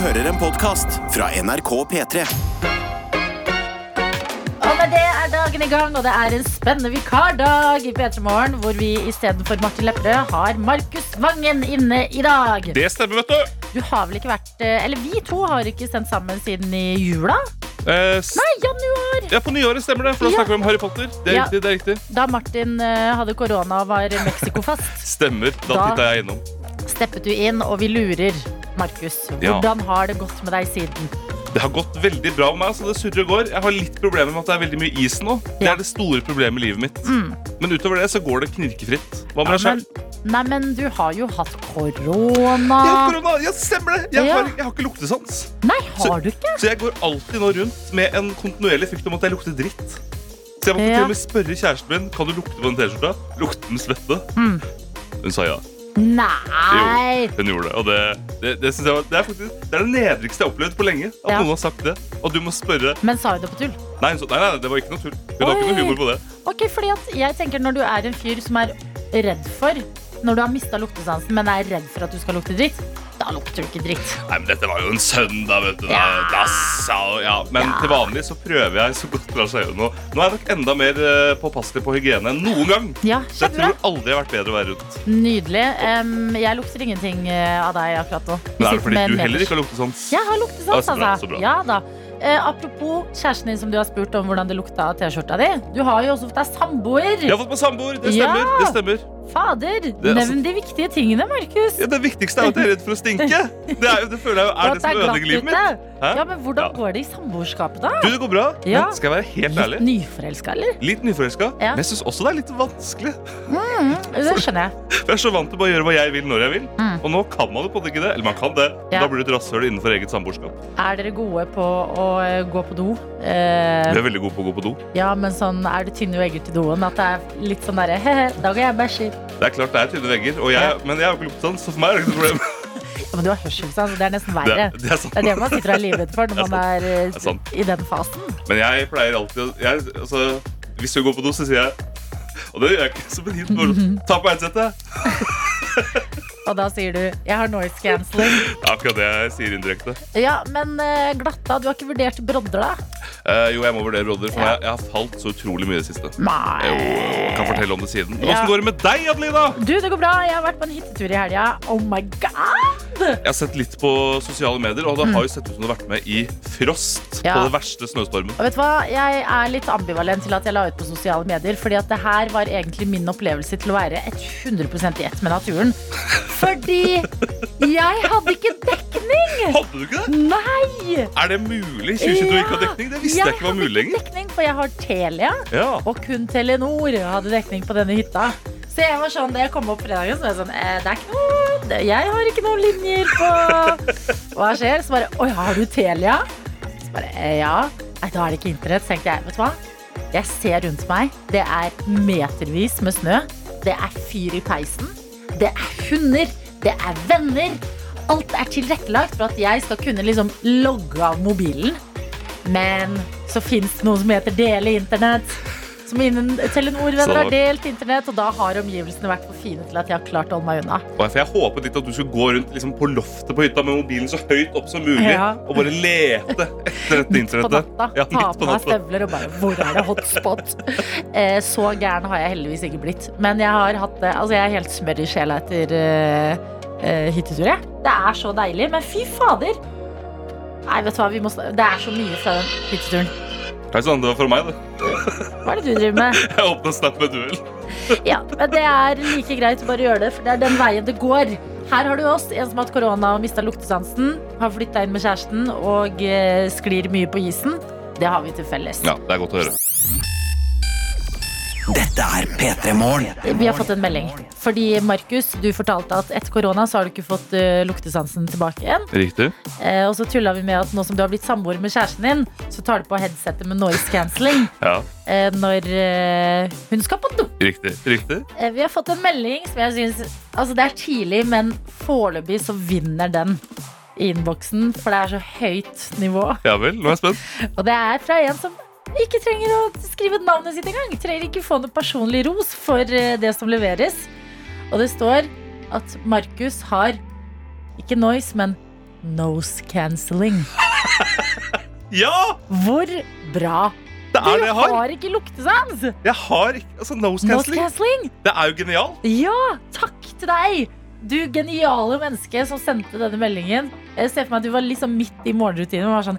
hører en podkast fra NRK P3. Og med det er dagen i gang, og det er en spennende vikardag i P3 Morgen, hvor vi istedenfor Martin Lepperød har Markus Vangen inne i dag. Det stemmer, vet du. Du har vel ikke vært eh, Eller vi to har ikke sendt sammen siden i jula? Eh, Nei, januar! ja, På nyåret stemmer det, for da Ja. snakker vi om Harry Potter. Det er Ja. riktig, det er riktig. Da Martin uh, hadde korona og var Mexico-fast, Stemmer. Da, Da- titta jeg innom. steppet du inn, og vi lurer, Markus. Hvordan har det gått med deg siden? Det har gått veldig bra med meg. så det surrer og går. Jeg har litt problemer med at det er veldig mye is nå. Det er det store problemet i livet mitt. Men utover det så går det knirkefritt. Hva med deg selv? nei, men du har jo hatt korona. Ja, korona! Ja, stemmer det! Jeg har, jeg har ikke luktesans. Nei, har du ikke? Så jeg går alltid nå rundt med en kontinuerlig frykt om at jeg lukter dritt. Så jeg måtte Ja. til og med spørre kjæresten min Kan du lukte på den T-skjorta. Lukter den svette. Mm. Hun sa ja. Nei! Hun gjorde det. Og det, det, det, synes jeg var, det, er faktisk, det er det nedrigste jeg har opplevd på lenge. At Ja. noen har sagt det. Og du må spørre Men sa hun det på tull? Nei, nei, nei, det var ikke noe tull. Hun har ikke noe humor på det. Ok, fordi at jeg tenker Når du er en fyr som er redd for Når du har mista luktesansen, men er redd for at du skal lukte dritt, da lukter du ikke dritt. Nei, men Dette var jo en søndag, vet du. Ja. Da, ja. Men Ja. til vanlig så prøver jeg så godt det lar seg gjøre nå. Nå er jeg nok enda mer eh, påpasselig på hygiene enn noen gang. Ja, Så jeg tror aldri jeg har vært bedre å være rundt. Nydelig. Um, jeg lukter ingenting eh, av deg akkurat nå. Vi Men er det fordi du heller ikke har luktesans? Jeg har luktet Ja, så bra, altså. så. Ja da. Eh, apropos kjæresten din som du har spurt om hvordan det lukta av T-skjorta di. Du har jo også fått deg samboer. Jeg har fått meg samboer. Det Ja. stemmer. det stemmer Fader, altså- nevn de viktige tingene, Markus. ja, Det viktigste er at jeg er redd for å stinke. Det, er, det føler jeg jo er at det som er ødelegger livet mitt. Hæ? Ja, men hvordan går det i samboerskapet, da? Du, det går bra. Ja. Men skal jeg være helt Litt ærlig? nyforelska, eller? Litt nyforelska. Ja. Men jeg syns også det er litt vanskelig. Det skjønner jeg. For jeg er så vant til bare å gjøre hva jeg vil når jeg vil. Mm. Og nå kan man jo på en måte ikke det. Eller man kan det. men Ja. Da blir du et rasshøl innenfor eget samboerskap. Er dere gode på å eh, gå på do? Vi Eh, er veldig gode på å gå på do. ja, men sånn, er det tynne vegger til doen? At det er litt sånn derre he-he, da går jeg og bæsjer. Det er klart det er tynne vegger, og jeg, men jeg har ikke luktesans, så for meg er det ikke noe problem. Men du har hørselssans, det er nesten Det, verre. det er sant. Det er det man sitter og er livredd for når er man er eh, er i den fasen. Men jeg pleier alltid å jeg, altså, Hvis du går på do, så sier jeg Og det gjør jeg ikke så benytt. Ta på headsetet. Og da sier du 'jeg har noise cancelling'. Det er akkurat det jeg sier indirekte. Ja, men eh, glatta, du har ikke vurdert brodder, da? Uh, jo, jeg må vurdere brodder, for Ja. jeg, jeg har falt så utrolig mye i det siste. Nei. Jo, kan fortelle om det siden. Men Ja. Går det med deg, Adelina? Du, det går bra. Jeg har vært på en hyttetur i helga. Oh my god! Jeg har sett litt på sosiale medier, og det har jo sett ut som du har vært med i Frost Mm. Ja. på det verste snøstormen. Og vet du hva? Jeg er litt ambivalent til at jeg la ut på sosiale medier. Fordi at det her var egentlig min opplevelse til å være 100 i ett med naturen. Fordi jeg hadde ikke dekning! Hadde du ikke det? Nei! Er det mulig? 2022 ikke har dekning? Det visste jeg ikke var mulig hadde ikke dekning, for jeg har Telia, Ja. og kun Telenor hadde dekning på denne hytta. Så jeg var sånn, da jeg kom opp fredagen, så var jeg sånn eh, Det er ikke noe Jeg har ikke noen linjer på Hva skjer? Så bare Oi, har du Telia? Så bare eh, Ja. Nei, da er det ikke internett. Så tenkte jeg, vet du hva? Jeg ser rundt meg. Det er metervis med snø. Det er fyr i peisen. Det er hunder. Det er venner. Alt er tilrettelagt for at jeg skal kunne liksom logge av mobilen. Men så fins det noe som heter dele internett. Som innen Telenor-venner har delt internett, og da har omgivelsene vært for fine til at jeg har klart å holde meg unna. Og Jeg håpet litt at du skulle gå rundt liksom, på loftet på hytta med mobilen så høyt opp som mulig Ja. og bare lete etter dette på internettet. natta. Ja, ta på på meg støvler og bare Hvor er det hotspot? Eh, så gæren har jeg heldigvis ikke blitt. Men jeg har hatt det Altså, jeg er helt smør i sjela etter eh, eh, hyttetur, jeg. Det er så deilig. Men fy fader. Nei, vet du hva, vi må, det er så mye fra den hytteturen. Hei sann, det var for meg, det. Hva er det du driver med? Jeg åpna Snap med duell. Ja, men det er like greit å bare gjøre det, for det er den veien det går. Her har du oss, en som har hatt korona og mista luktesansen, har flytta inn med kjæresten og eh, sklir mye på isen. Det har vi til felles. Ja, det er godt å høre. Dette er P3 Morgen. Vi har fått en melding. Fordi Markus, du fortalte at etter korona så har du ikke fått uh, luktesansen tilbake igjen. Riktig. Eh, og så tulla vi med at nå som du har blitt samboer med kjæresten din, så tar du på headsetet med noise cancelling Ja, eh, når eh, hun skal på do. riktig. Riktig. Eh, Vi har fått en melding som jeg syns Altså, det er tidlig, men foreløpig så vinner den i innboksen, for det er så høyt nivå. Ja vel, nå er jeg spent. Og det er fra en som ikke trenger å skrive navnet sitt engang. Trenger ikke få noe personlig ros for eh, det som leveres. Og det står at Markus har ikke noise, men nose cancelling. Ja! Hvor bra! Det er Du det jeg har. har ikke luktesans! Jeg har ikke altså, nose Nose cancelling. cancelling! Det er jo genialt. Ja, takk til deg! Du geniale menneske som sendte denne meldingen. Jeg ser for meg at du var liksom midt i morgenrutinen og var sånn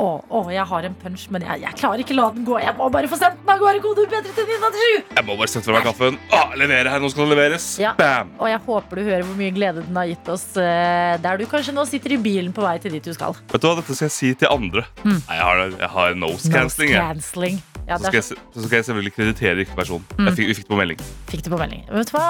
Å, å jeg har en punch, men jeg, jeg klarer ikke la den gå. Jeg må bare få sendt den av gårde. Kode P3 til 1987. Jeg må bare sette fra meg kaffen. Å, levere her, nå skal det leveres. Ja. Bam! Og jeg håper du hører hvor mye glede den har gitt oss eh, der du kanskje nå sitter i bilen på vei til dit du skal. Vet du hva, Dette skal jeg si til andre. Mm. Jeg har, jeg har nose cancelling. Nose cancelling. Ja, Så skal, jeg, så skal jeg selvfølgelig kreditere riktig person. Mm. Fikk, vi fikk det på melding. fikk det på melding. Vet du hva?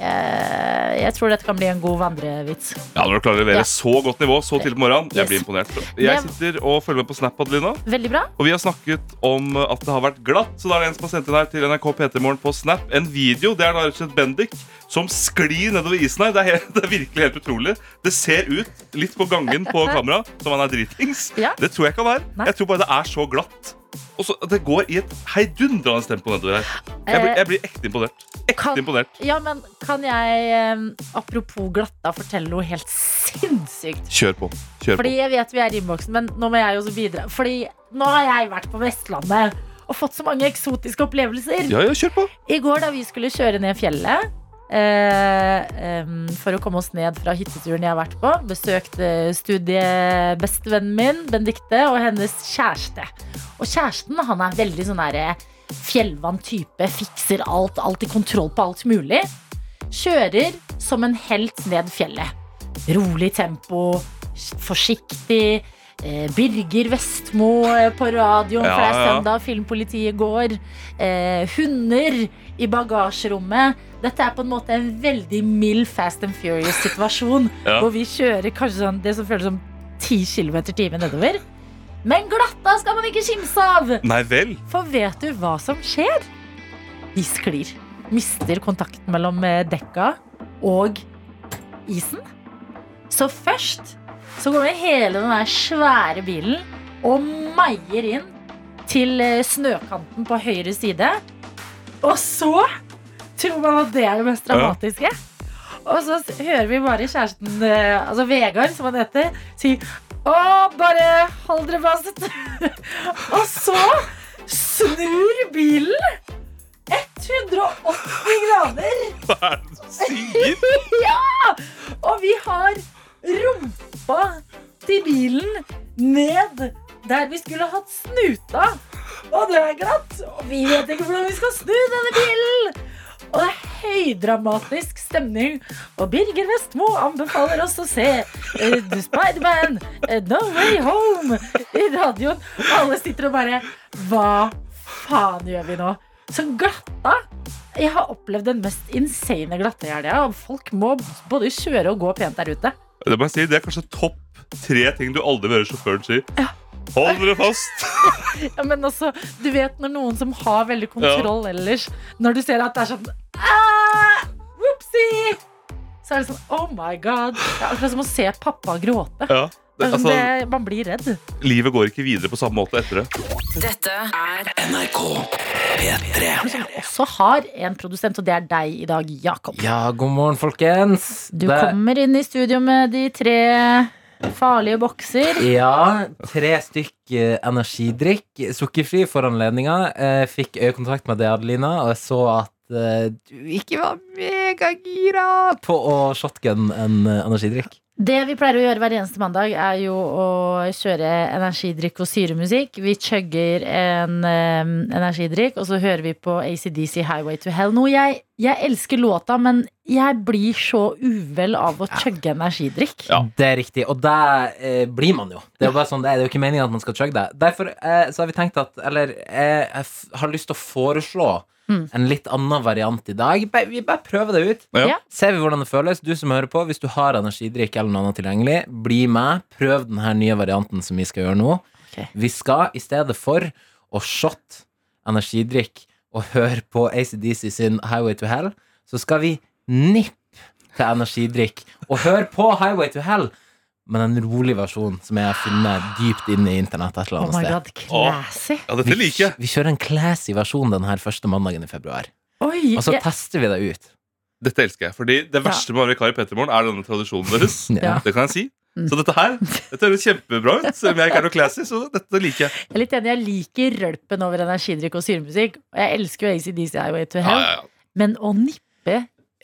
Eh, jeg tror dette kan bli en god vandrevits. Ja, Når du klarer å levere Ja. så godt nivå så tidlig på morgenen, jeg Yes. blir imponert. Jeg sitter og følger med på Snap, Adelina. Veldig bra. Og vi har snakket om at det har vært glatt, så da er det en som har sendt inn her til NRK P3morgen på Snap en video. Det er da rett og slett Bendik som sklir nedover isen her. Det er, helt, det er virkelig helt utrolig. Det ser ut litt på gangen på kamera som han er dritings. Ja. Det tror jeg ikke han er. Jeg tror bare det er så glatt. Og så Det går i et heidundrende tempo nedover her. Jeg blir, jeg blir ekte imponert. Ekte Eh, Kan- imponert. Ja, men kan jeg, eh, apropos glatta, fortelle noe helt sinnssykt? Kjør på. Kjør Fordi på. jeg vet vi er i innboksen, men nå må jeg også bidra. Fordi nå har jeg vært på Vestlandet og fått så mange eksotiske opplevelser. Ja, ja, kjør på. I går da vi skulle kjøre ned fjellet eh, for å komme oss ned fra hytteturen jeg har vært på, besøkte studiebestevennen min, Benedicte, og hennes kjæreste. Og kjæresten han er veldig sånn derre fjellvann type, fikser alt, alltid kontroll på alt mulig. Kjører som en helt ned fjellet. Rolig tempo, forsiktig. Eh, Birger Vestmo eh, på radioen, for det er Ja, ja. søndag, filmpolitiet går. Eh, hunder i bagasjerommet. Dette er på en måte en veldig mild Fast and Furious-situasjon. Ja. Hvor vi kjører kanskje sånn, det som føles som 10 km i timen nedover. Men glatta skal man ikke kimse av! Nei vel. For vet du hva som skjer? De sklir. Mister kontakten mellom eh, dekka og isen. Så først så kommer hele den der svære bilen og meier inn til eh, snøkanten på høyre side. Og så tror man at det er det mest dramatiske. Og så hører vi bare kjæresten, eh, altså Vegard, som han heter, si Å, bare hold dere fast. og så snur bilen 180 grader. Hva er det du sier? Ja! Og vi har rumpa til bilen ned der vi skulle hatt snuta. Og det er glatt. Og vi vet ikke hvordan vi skal snu denne bilen. Og det er høydramatisk stemning. Og Birger Vestmo anbefaler oss å se uh, Spiderman, uh, No Way Home i radioen. Og alle sitter og bare Hva faen gjør vi nå? Så glatta Jeg har opplevd den mest insane glatte helga. Folk må både kjøre og gå pent der ute. Det si, det er kanskje topp tre ting du aldri hører sjåføren si. Hold dere fast. Ja, men også, du vet når noen som har veldig kontroll ellers Når du ser at det er sånn Vopsi! Whoopsie! Så er det sånn Oh my god. Det er akkurat som å se pappa gråte. Ja. Det, er sånn, altså, det, man blir redd. livet går ikke videre på samme måte etter det. Dette er NRK P3. Også har en produsent, og det er deg i dag, Jakob. Ja, god morgen, folkens. Du Det- kommer inn i studio med de tre farlige bokser. Ja, tre stykk eh, energidrikk. Sukkerfri for anledninga. Eh, fikk øyekontakt med Adelina, og jeg så at eh, du ikke var megagira på å shotgun en energidrikk. Det vi pleier å gjøre hver eneste mandag, er jo å kjøre energidrikk og syremusikk. Vi chugger en um, energidrikk, og så hører vi på ACDC Highway to Hell. Noe jeg, jeg elsker låta, men jeg blir så uvel av å chugge energidrikk. Ja. Det er riktig, og der eh, blir man jo. Det er jo bare sånn det er. Jo ikke meningen at man skal chugge det. Derfor eh, så har vi tenkt at Eller eh, jeg f har lyst til å foreslå Mm. en litt annen variant i dag. Vi bare prøver det ut. Ja. Ser vi hvordan det føles. Du som hører på, hvis du har energidrikk eller noe annet tilgjengelig, bli med. Prøv den her nye varianten som vi skal gjøre nå. Okay. Vi skal i stedet for å shot energidrikk og høre på ACDC sin Highway to Hell, så skal vi nippe til energidrikk og høre på Highway to Hell, men en rolig versjon som jeg har funnet dypt inne i internett et eller Oh annet my sted. god, classy. Ja, dette liker jeg. Vi kjører en classy versjon denne første mandagen i februar. Oi, Og så jeg, tester vi det ut. Dette elsker jeg. Fordi det verste med å være vikar i Petermorgen er denne tradisjonen deres. Ja. Det kan jeg si. Så dette her dette høres kjempebra ut. Selv om jeg ikke er noe classy, så dette liker jeg. Jeg er litt enig, jeg liker rølpen over energidrikk og syremusikk. Og jeg elsker jo ACDC Highway to Hell. ja, ja. Men å nippe,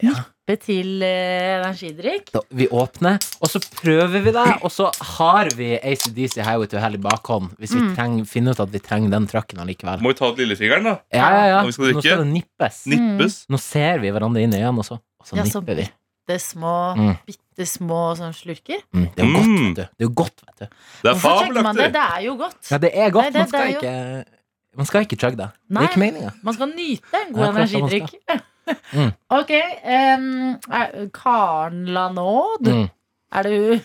Ja. Nippe til eh, energidrikk Da, vi åpner, og så prøver vi det, og så har vi ACDC Highway to Hell i bakhånd hvis vi Mm. trenger, finner ut at vi trenger den trucken allikevel. Må vi ta ut lillefingeren, da? Ja, ja, ja. Skal Nå skal det nippes. Nippes. Nå ser vi hverandre inn i øynene, og så, og så Ja, nipper vi. bitte små, Mm. bitte små sånn slurker. Mm, det er jo godt, Mm. vet du. Det er jo godt, vet du. Det er fabelaktig. det? Det er jo godt. Ja, det er godt. Nei, det- man, skal ikke, man skal ikke chugge det. Det er ikke meninga. Man skal nyte en god energidrikk. Mm. Ok. Um, er- Karen Lanaud, Mm. er du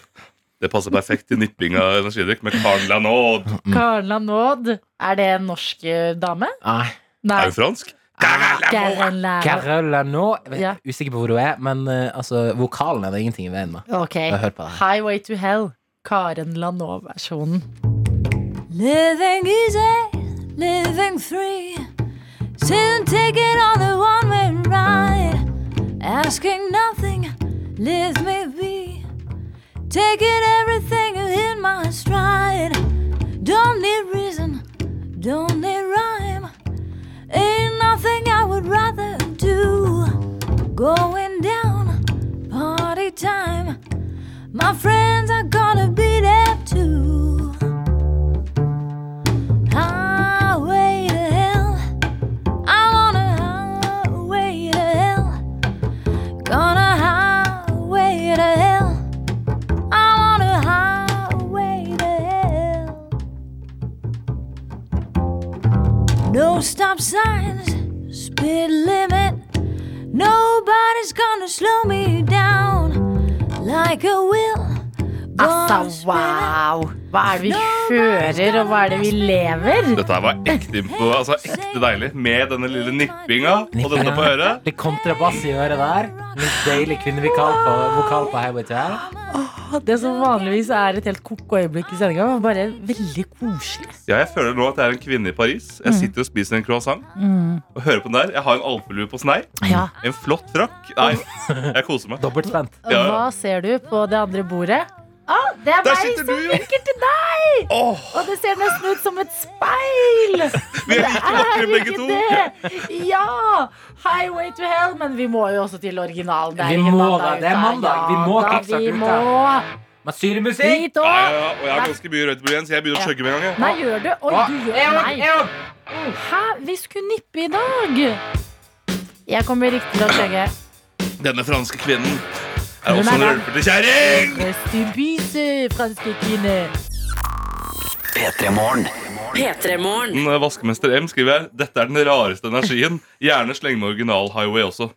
Det passer perfekt til nipping av energidrikk med Karen Lanaud. Mm. Karen Lanaud, er det en norsk eh, dame? Nei. Nei. Er hun fransk? Karen Lanaud. Carola nå Ja. Usikker på hvor hun er, men uh, altså, vokalen er det ingenting i veien med. Okay. Det. Highway to Hell. Karen Lanaud-versjonen. Living easy, living free. Taking on the one way ride. Asking nothing, leave me be. Taking everything in my stride. Don't need reason, don't need rhyme. Ain't nothing I would rather do. Going down, party time. My friends are gonna be there too. No stop signs, speed limit. Nobody's gonna slow me down like a will. Altså, wow! Hva er det vi hører, og hva er det vi lever? Dette her var ekte, impo- altså, ekte deilig. Med denne lille nippinga og denne på øret. Litt kontrabass i øret der. Litt deilig kvinnevokal på, vokal på Highway to Hell. Det som vanligvis er et helt koko øyeblikk i sendinga, var bare veldig koselig. Ja, jeg føler nå at jeg er en kvinne i Paris. Jeg sitter og spiser en croissant og hører på den der. Jeg har en alpelue på snei. Ja. En flott frakk. Nei, jeg koser meg. Dobbelt spent. Ja, ja. Hva ser du på det andre bordet? Ah, det er Der meg som du, vinker til deg! Oh. Og det ser nesten ut som et speil! vi er like vakre begge to. det! Ja! Highway to hell, men vi må jo også til originalen. Det er Vi må da, det er mandag. Vi må kickstarte vi uka. må syremusikk. dit Ja, òg. ja, ja, og jeg har ganske mye røyteblod så jeg begynner å chugge med en gang. jeg. Nei, gjør du? Oi, du gjør Nei. Hæ? Vi skulle nippe i dag. Jeg kommer riktig til å chugge. Denne franske kvinnen er også en rølpete kjerring! Rest in peace, franske kvinne. P3 Morgen. P3morgen. Mm, Vaskemester M skriver her Dette er den rareste energien. Gjerne sleng med original Highway også.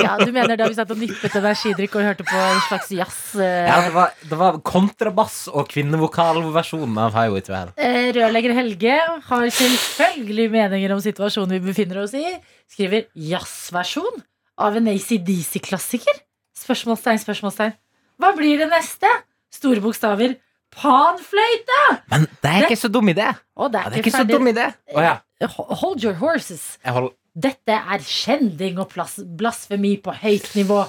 Ja, du mener da vi satt og nippet energidrikk og hørte på en slags jazz? eh, Ja, det var, det var kontrabass og kvinnevokalversjonen av Highway to Hell. Eh, Rørlegger Helge har selvfølgelig meninger om situasjonen vi befinner oss i. Skriver jazzversjon av en ACDC-klassiker? Spørsmålstegn, spørsmålstegn. Hva blir det neste? Store bokstaver. Panfløyte! Men det er ikke så dum idé. Å, det Ja, er det er ikke ikke så dum idé. Oh, ja. Hold your horses. Jeg holder Dette er skjending og plas- blasfemi på høyt nivå.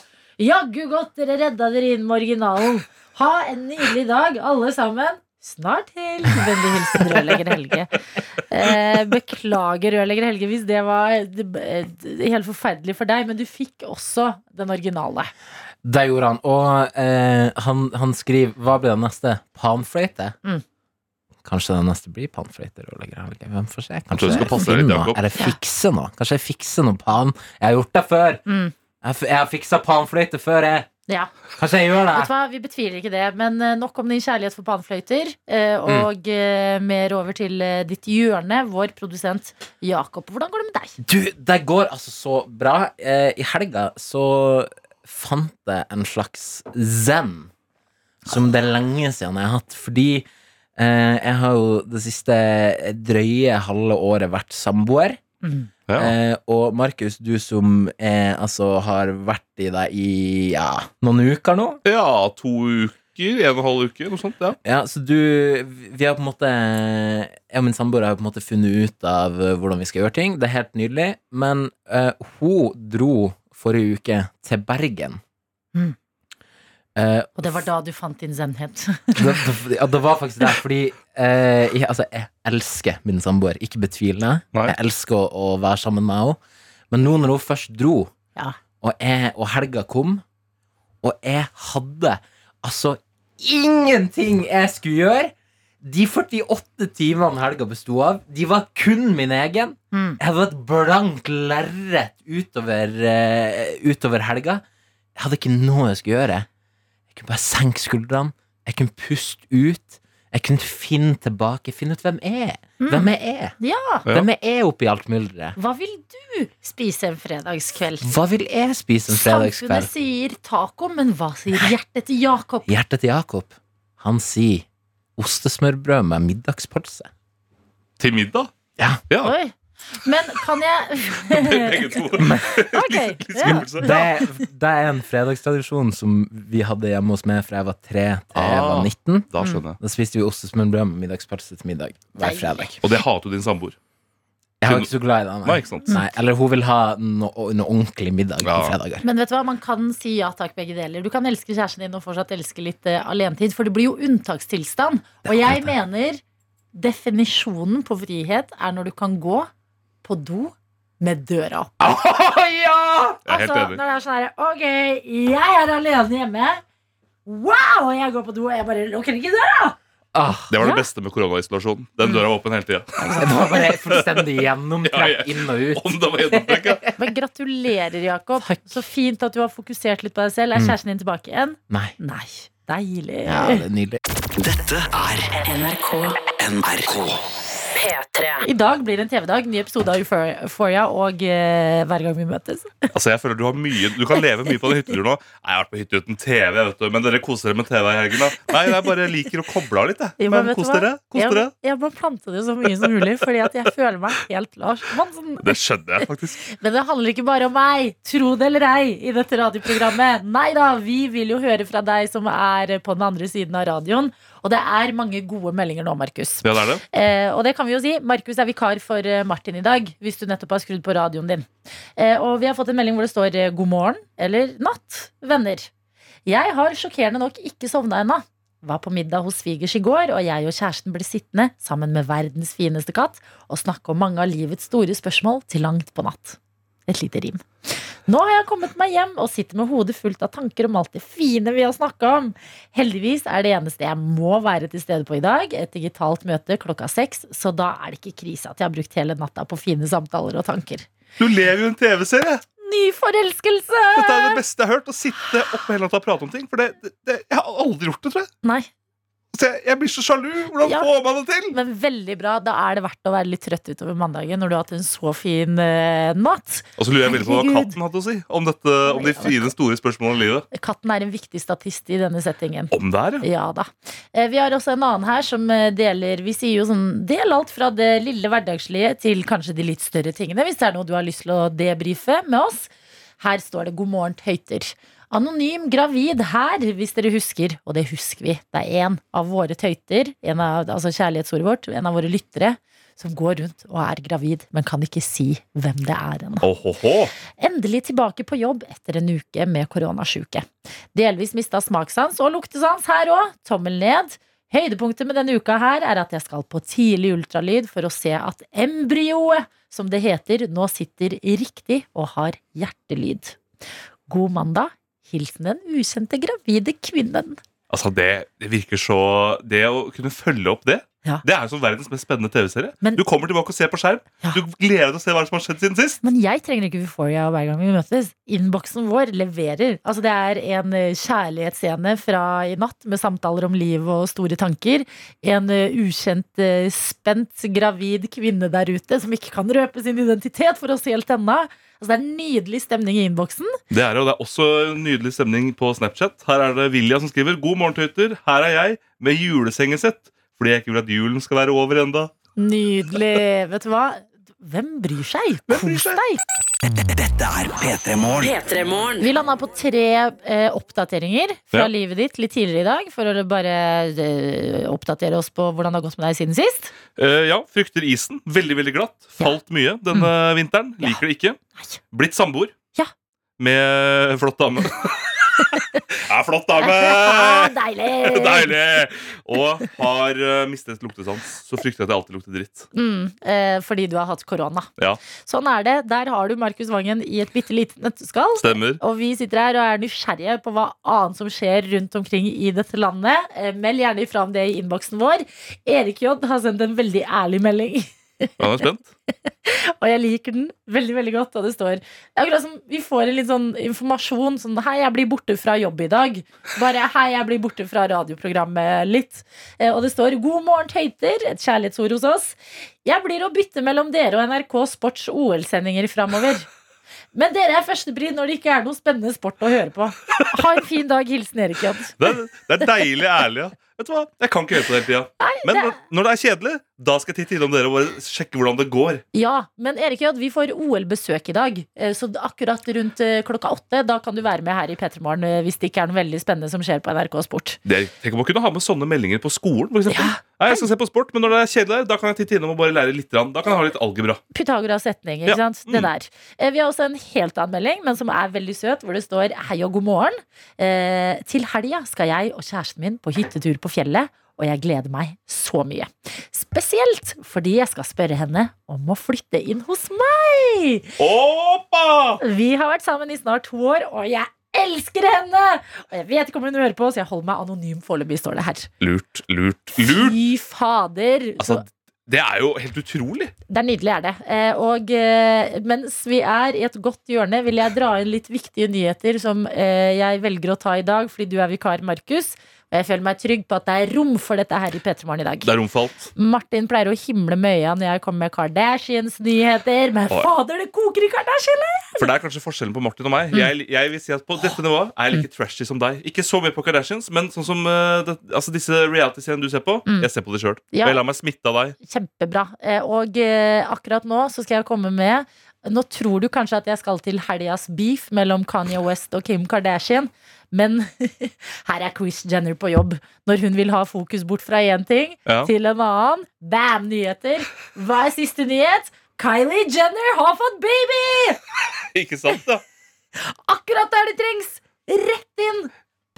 Jaggu godt dere redda dere inn med originalen. Ha en nydelig dag, alle sammen. Snart helg. Vennlig hilsen rørlegger Helge. Eh, beklager, rørlegger Helge, hvis det var eh, helt forferdelig for deg, men du fikk også den originale. Det gjorde han. Og eh, han, han skriver Hva blir det neste? Panfløyte? Mm. Kanskje det neste blir panfløyte? rørlegger Helge. Hvem får se? Kanskje jeg, jeg finner noe? Eller fikse noe? Kanskje jeg fikser noe pan? Jeg har gjort det før. Mm. Jeg, jeg har fiksa panfløyte før, jeg. Ja, Kanskje jeg gjør vet du hva, Vi betviler ikke det, men eh, nok om din kjærlighet for panfløyter. eh, Og mm. mer over til ditt hjørne, vår produsent Jakob. Hvordan går det med deg? Du, det går altså så bra. I helga så fant jeg en slags zen som det er lenge siden jeg har hatt. Fordi jeg har jo det siste drøye halve året vært samboer. Ja. Eh, og Markus, du som er, altså har vært i deg i ja, noen uker nå. ja, to uker. En og en halv uke, noe sånt. ja Ja, så du Vi har på en måte Jeg og min samboer har på en måte funnet ut av eh, hvordan vi skal gjøre ting. Det er helt nydelig. Men eh, hun dro forrige uke til Bergen. Mm. Eh, Og det var da du fant din zenhet. det, det, ja, det var faktisk det, fordi eh, jeg, altså, jeg elsker min samboer. Ikke betvil det. Jeg elsker å, å være sammen med henne. Men nå når hun først dro, Ja. og, jeg, og helga kom, og jeg hadde altså ingenting jeg skulle gjøre De 48 timene helga besto av, de var kun min egen. Mm. Jeg hadde et blankt lerret utover, uh, utover helga. Jeg hadde ikke noe jeg skulle gjøre. Kunne bare senke skuldrene. Jeg kunne puste ut. Jeg kunne finne tilbake, finne ut hvem jeg er. Hvem jeg er. Ja. Hvem jeg er oppi alt mylderet. Hva vil du spise en fredagskveld? Hva vil jeg spise en Samfunnet fredagskveld? sier taco, men hva sier hjertet til Jakob? Hjertet til Jakob, han sier ostesmørbrød med middagspølse. Til middag? Ja. Ja, Oi. Men kan jeg begge to. Okay, Litt ja. Det, det er en fredagstradisjon som vi hadde hjemme hos meg fra jeg var 3 til jeg var Ah. 19. Da skjønner jeg. Da spiste vi ostesmørbrød med middagspølse til middag hver fredag. Og det hater jo din samboer. Jeg er ikke så glad i det. Nei, Nei. eller hun vil ha noe, noe ordentlig middag på fredager. Men vet du hva, man kan si ja takk, begge deler. Du kan elske kjæresten din og fortsatt elske litt uh, alenetid, for det blir jo unntakstilstand. Og jeg det. mener definisjonen på frihet er når du kan gå på do med døra opp. Åh, ja! Jeg er helt Altså, enig. når det er sånn her Ok, jeg er alene hjemme. Wow! Og jeg går på do, og jeg bare lukker ikke døra. Ah, Det var det Ja. beste med koronaisolasjonen. Den døra var åpen hele tida. det var bare fullstendig Ja, gjennomtrekk ja. inn og ut. Om det var gjennomtrekk, ja. Men gratulerer, Jakob. Takk. Så fint at du har fokusert litt på deg selv. Er Mm. kjæresten din tilbake igjen? Nei. Nei. Deilig. Ja, det er nydelig. Dette er NRK NRK. P3. I dag blir det en TV-dag. Ny episode av Euphor- Euphoria og eh, Hver gang vi møtes. Altså, jeg føler Du har mye Du kan leve mye på den hytteturen nå. Jeg har vært på hytte uten TV, vet du. men dere koser dere med TV i helgen. da Nei, jeg bare liker å koble av litt. Jeg. Jo, Men du kos dere. Jeg, jeg må plante det så mye som mulig, Fordi at jeg føler meg helt Lars Monsen. Det skjønner jeg faktisk. Men det handler ikke bare om meg, tro det eller ei, i dette radioprogrammet. Nei da, vi vil jo høre fra deg som er på den andre siden av radioen. Og det er mange gode meldinger nå, Markus. Ja, det er det. Eh, og det kan vi jo si. Markus er vikar for eh, Martin i dag, hvis du nettopp har skrudd på radioen din. Eh, og vi har fått en melding hvor det står eh, 'god morgen' eller 'natt', venner. Jeg har sjokkerende nok ikke sovna ennå. Var på middag hos svigers i går, og jeg og kjæresten ble sittende sammen med verdens fineste katt og snakke om mange av livets store spørsmål til langt på natt. Et lite rim. Nå har jeg kommet meg hjem og sitter med hodet fullt av tanker om alt det fine vi har snakka om. Heldigvis er det eneste jeg må være til stede på i dag, et digitalt møte klokka seks, så da er det ikke krise at jeg har brukt hele natta på fine samtaler og tanker. Du lever jo en TV-serie! Ny forelskelse! Dette er det beste jeg har hørt. Å sitte oppe hele natta og prate om ting. For det, det, jeg har aldri gjort det, tror jeg. Nei, jeg, blir så sjalu. Hvordan Ja. får man det til? men veldig bra. Da er det verdt å være litt trøtt utover mandagen når du har hatt en så fin uh, natt. Og så lurer jeg veldig på hva katten hadde å si om, dette, om de fine, store spørsmålene i livet. Katten er en viktig statist i denne settingen. Om det er, ja. Ja da. Eh, Vi har også en annen her som eh, deler Vi sier jo sånn Del alt fra det lille hverdagslige til kanskje de litt større tingene, hvis det er noe du har lyst til å debrife med oss. Her står det 'God morgen, tøyter'. Anonym gravid her, hvis dere husker, og det husker vi. Det er en av våre tøyter, en av, altså kjærlighetsordet vårt, en av våre lyttere, som går rundt og er gravid, men kan ikke si hvem det er ennå. Endelig tilbake på jobb etter en uke med koronasjuke. Delvis mista smakssans og luktesans her òg. Tommel ned. Høydepunktet med denne uka her er at jeg skal på tidlig ultralyd for å se at embryoet, som det heter, nå sitter riktig og har hjertelyd. God mandag. Hilsen den ukjente gravide kvinnen. Altså, det, det virker så Det å kunne følge opp det, Ja. det er jo som verdens mest spennende TV-serie. Du kommer tilbake og ser på skjerm. Ja. Du gleder deg til å se hva som har skjedd siden sist. Men jeg trenger ikke Euphoria hver gang vi møtes. Innboksen vår leverer. Altså Det er en eh, kjærlighetsscene fra i natt med samtaler om liv og store tanker. En eh, ukjent, eh, spent, gravid kvinne der ute som ikke kan røpe sin identitet for oss helt ennå. Altså Det er nydelig stemning i innboksen. Det er det, og det er også nydelig stemning på Snapchat. Her er det Vilja som skriver God morgen, tøyter. Her er jeg med julesengesett. Fordi jeg ikke vil at julen skal være over enda. Nydelig. Vet du hva? Hvem bryr seg? Kos deg. Dette er P3 Morgen. Vi landa på tre eh, oppdateringer fra Ja. livet ditt litt tidligere i dag. For å bare eh, oppdatere oss på hvordan det har gått med deg siden sist. Eh, ja, frykter isen. Veldig, veldig glatt. Falt mye denne vinteren. Ja. Liker det ikke. Nei. Blitt samboer. Ja. Med flott dame. Ja, flott dame! Deilig! Deilig! Og har uh, mistet luktesans. Så frykter jeg at jeg alltid lukter dritt. Mm, eh, fordi du har hatt korona. Ja. Sånn er det. Der har du Markus Vangen i et bitte lite nøtteskall. Stemmer. Og vi sitter her og er nysgjerrige på hva annet som skjer rundt omkring i dette landet. Eh, Meld gjerne ifra om det i innboksen vår. Erik J har sendt en veldig ærlig melding. Han er spent. Og jeg liker den veldig veldig godt. Og det står akkurat som vi får litt sånn informasjon. Sånn 'Hei, jeg blir borte fra jobb i dag'. Bare 'Hei, jeg blir borte fra radioprogrammet litt'. Eh, Og det står 'God morgen, tøyter'. Et kjærlighetsord hos oss. Jeg blir å bytte mellom dere og NRK Sports OL-sendinger framover. Men dere er førstepri når det ikke er noe spennende sport å høre på. Ha en fin dag. Hilsen Erik J. Det er, det er deilig ærlig. Ja. Vet du hva? Jeg kan ikke høre på det hele tida. Men det- når, det er kjedelig, da skal jeg titte innom dere og bare sjekke hvordan det går. Ja, men Erik J, vi får OL-besøk i dag. Eh, Så akkurat rundt eh, klokka åtte Da kan du være med her i P3 Morgen eh, hvis det ikke er noe veldig spennende som skjer på NRK Sport. Det, tenk om å kunne ha med sånne meldinger på skolen. Eksempel. Ja. Nei, jeg skal se på sport, men når det er kjedelig her, da kan jeg titte innom og bare lære litt. Da kan jeg ha litt algebra. Pythagoras setning, ikke Ja. sant? Det der. Eh, Vi har også en helt annen melding, men som er veldig søt, hvor det står 'Hei og god morgen'. Eh, til helga skal jeg og kjæresten min på hyttetur på fjellet, og jeg gleder meg så mye. Spesielt fordi jeg skal spørre henne om å flytte inn hos meg. Opa! Vi har vært sammen i snart to år, og jeg elsker henne! Og jeg vet ikke om hun hører på, så jeg holder meg anonym foreløpig, står det her. Lurt, lurt, lurt. Fy fader! Altså, Så det er jo helt utrolig. det er nydelig, er det. Eh, Og eh, mens vi er i et godt hjørne, vil jeg dra inn litt viktige nyheter som eh, jeg velger å ta i dag, fordi du er vikar, Markus. Og jeg føler meg trygg på at det er rom for dette her i P3 Morgen i dag. Det er rom for alt. Martin pleier å himle med øya når jeg kommer med Kardashians-nyheter, men Oi. fader, det koker i Kardashian! For det er kanskje forskjellen på Martin og meg. Jeg, jeg vil si at På dette nivået er jeg like trashy som deg. Ikke så mye på Kardashians, men sånn som uh, det, altså disse reality-seriene du ser på, jeg ser på det sjøl. Ja. Jeg lar meg smitte av deg. Kjempebra. Eh, Og uh, akkurat nå så skal jeg komme med Nå tror du kanskje at jeg skal til helgas beef mellom Kanye West og Kim Kardashian, men her er Chris Jenner på jobb. Når hun vil ha fokus bort fra én ting Ja. til en annen. Bam! Nyheter. Hva er siste nyhet? Kylie Jenner har fått baby! Ikke sant, da? Akkurat der det trengs! Rett inn!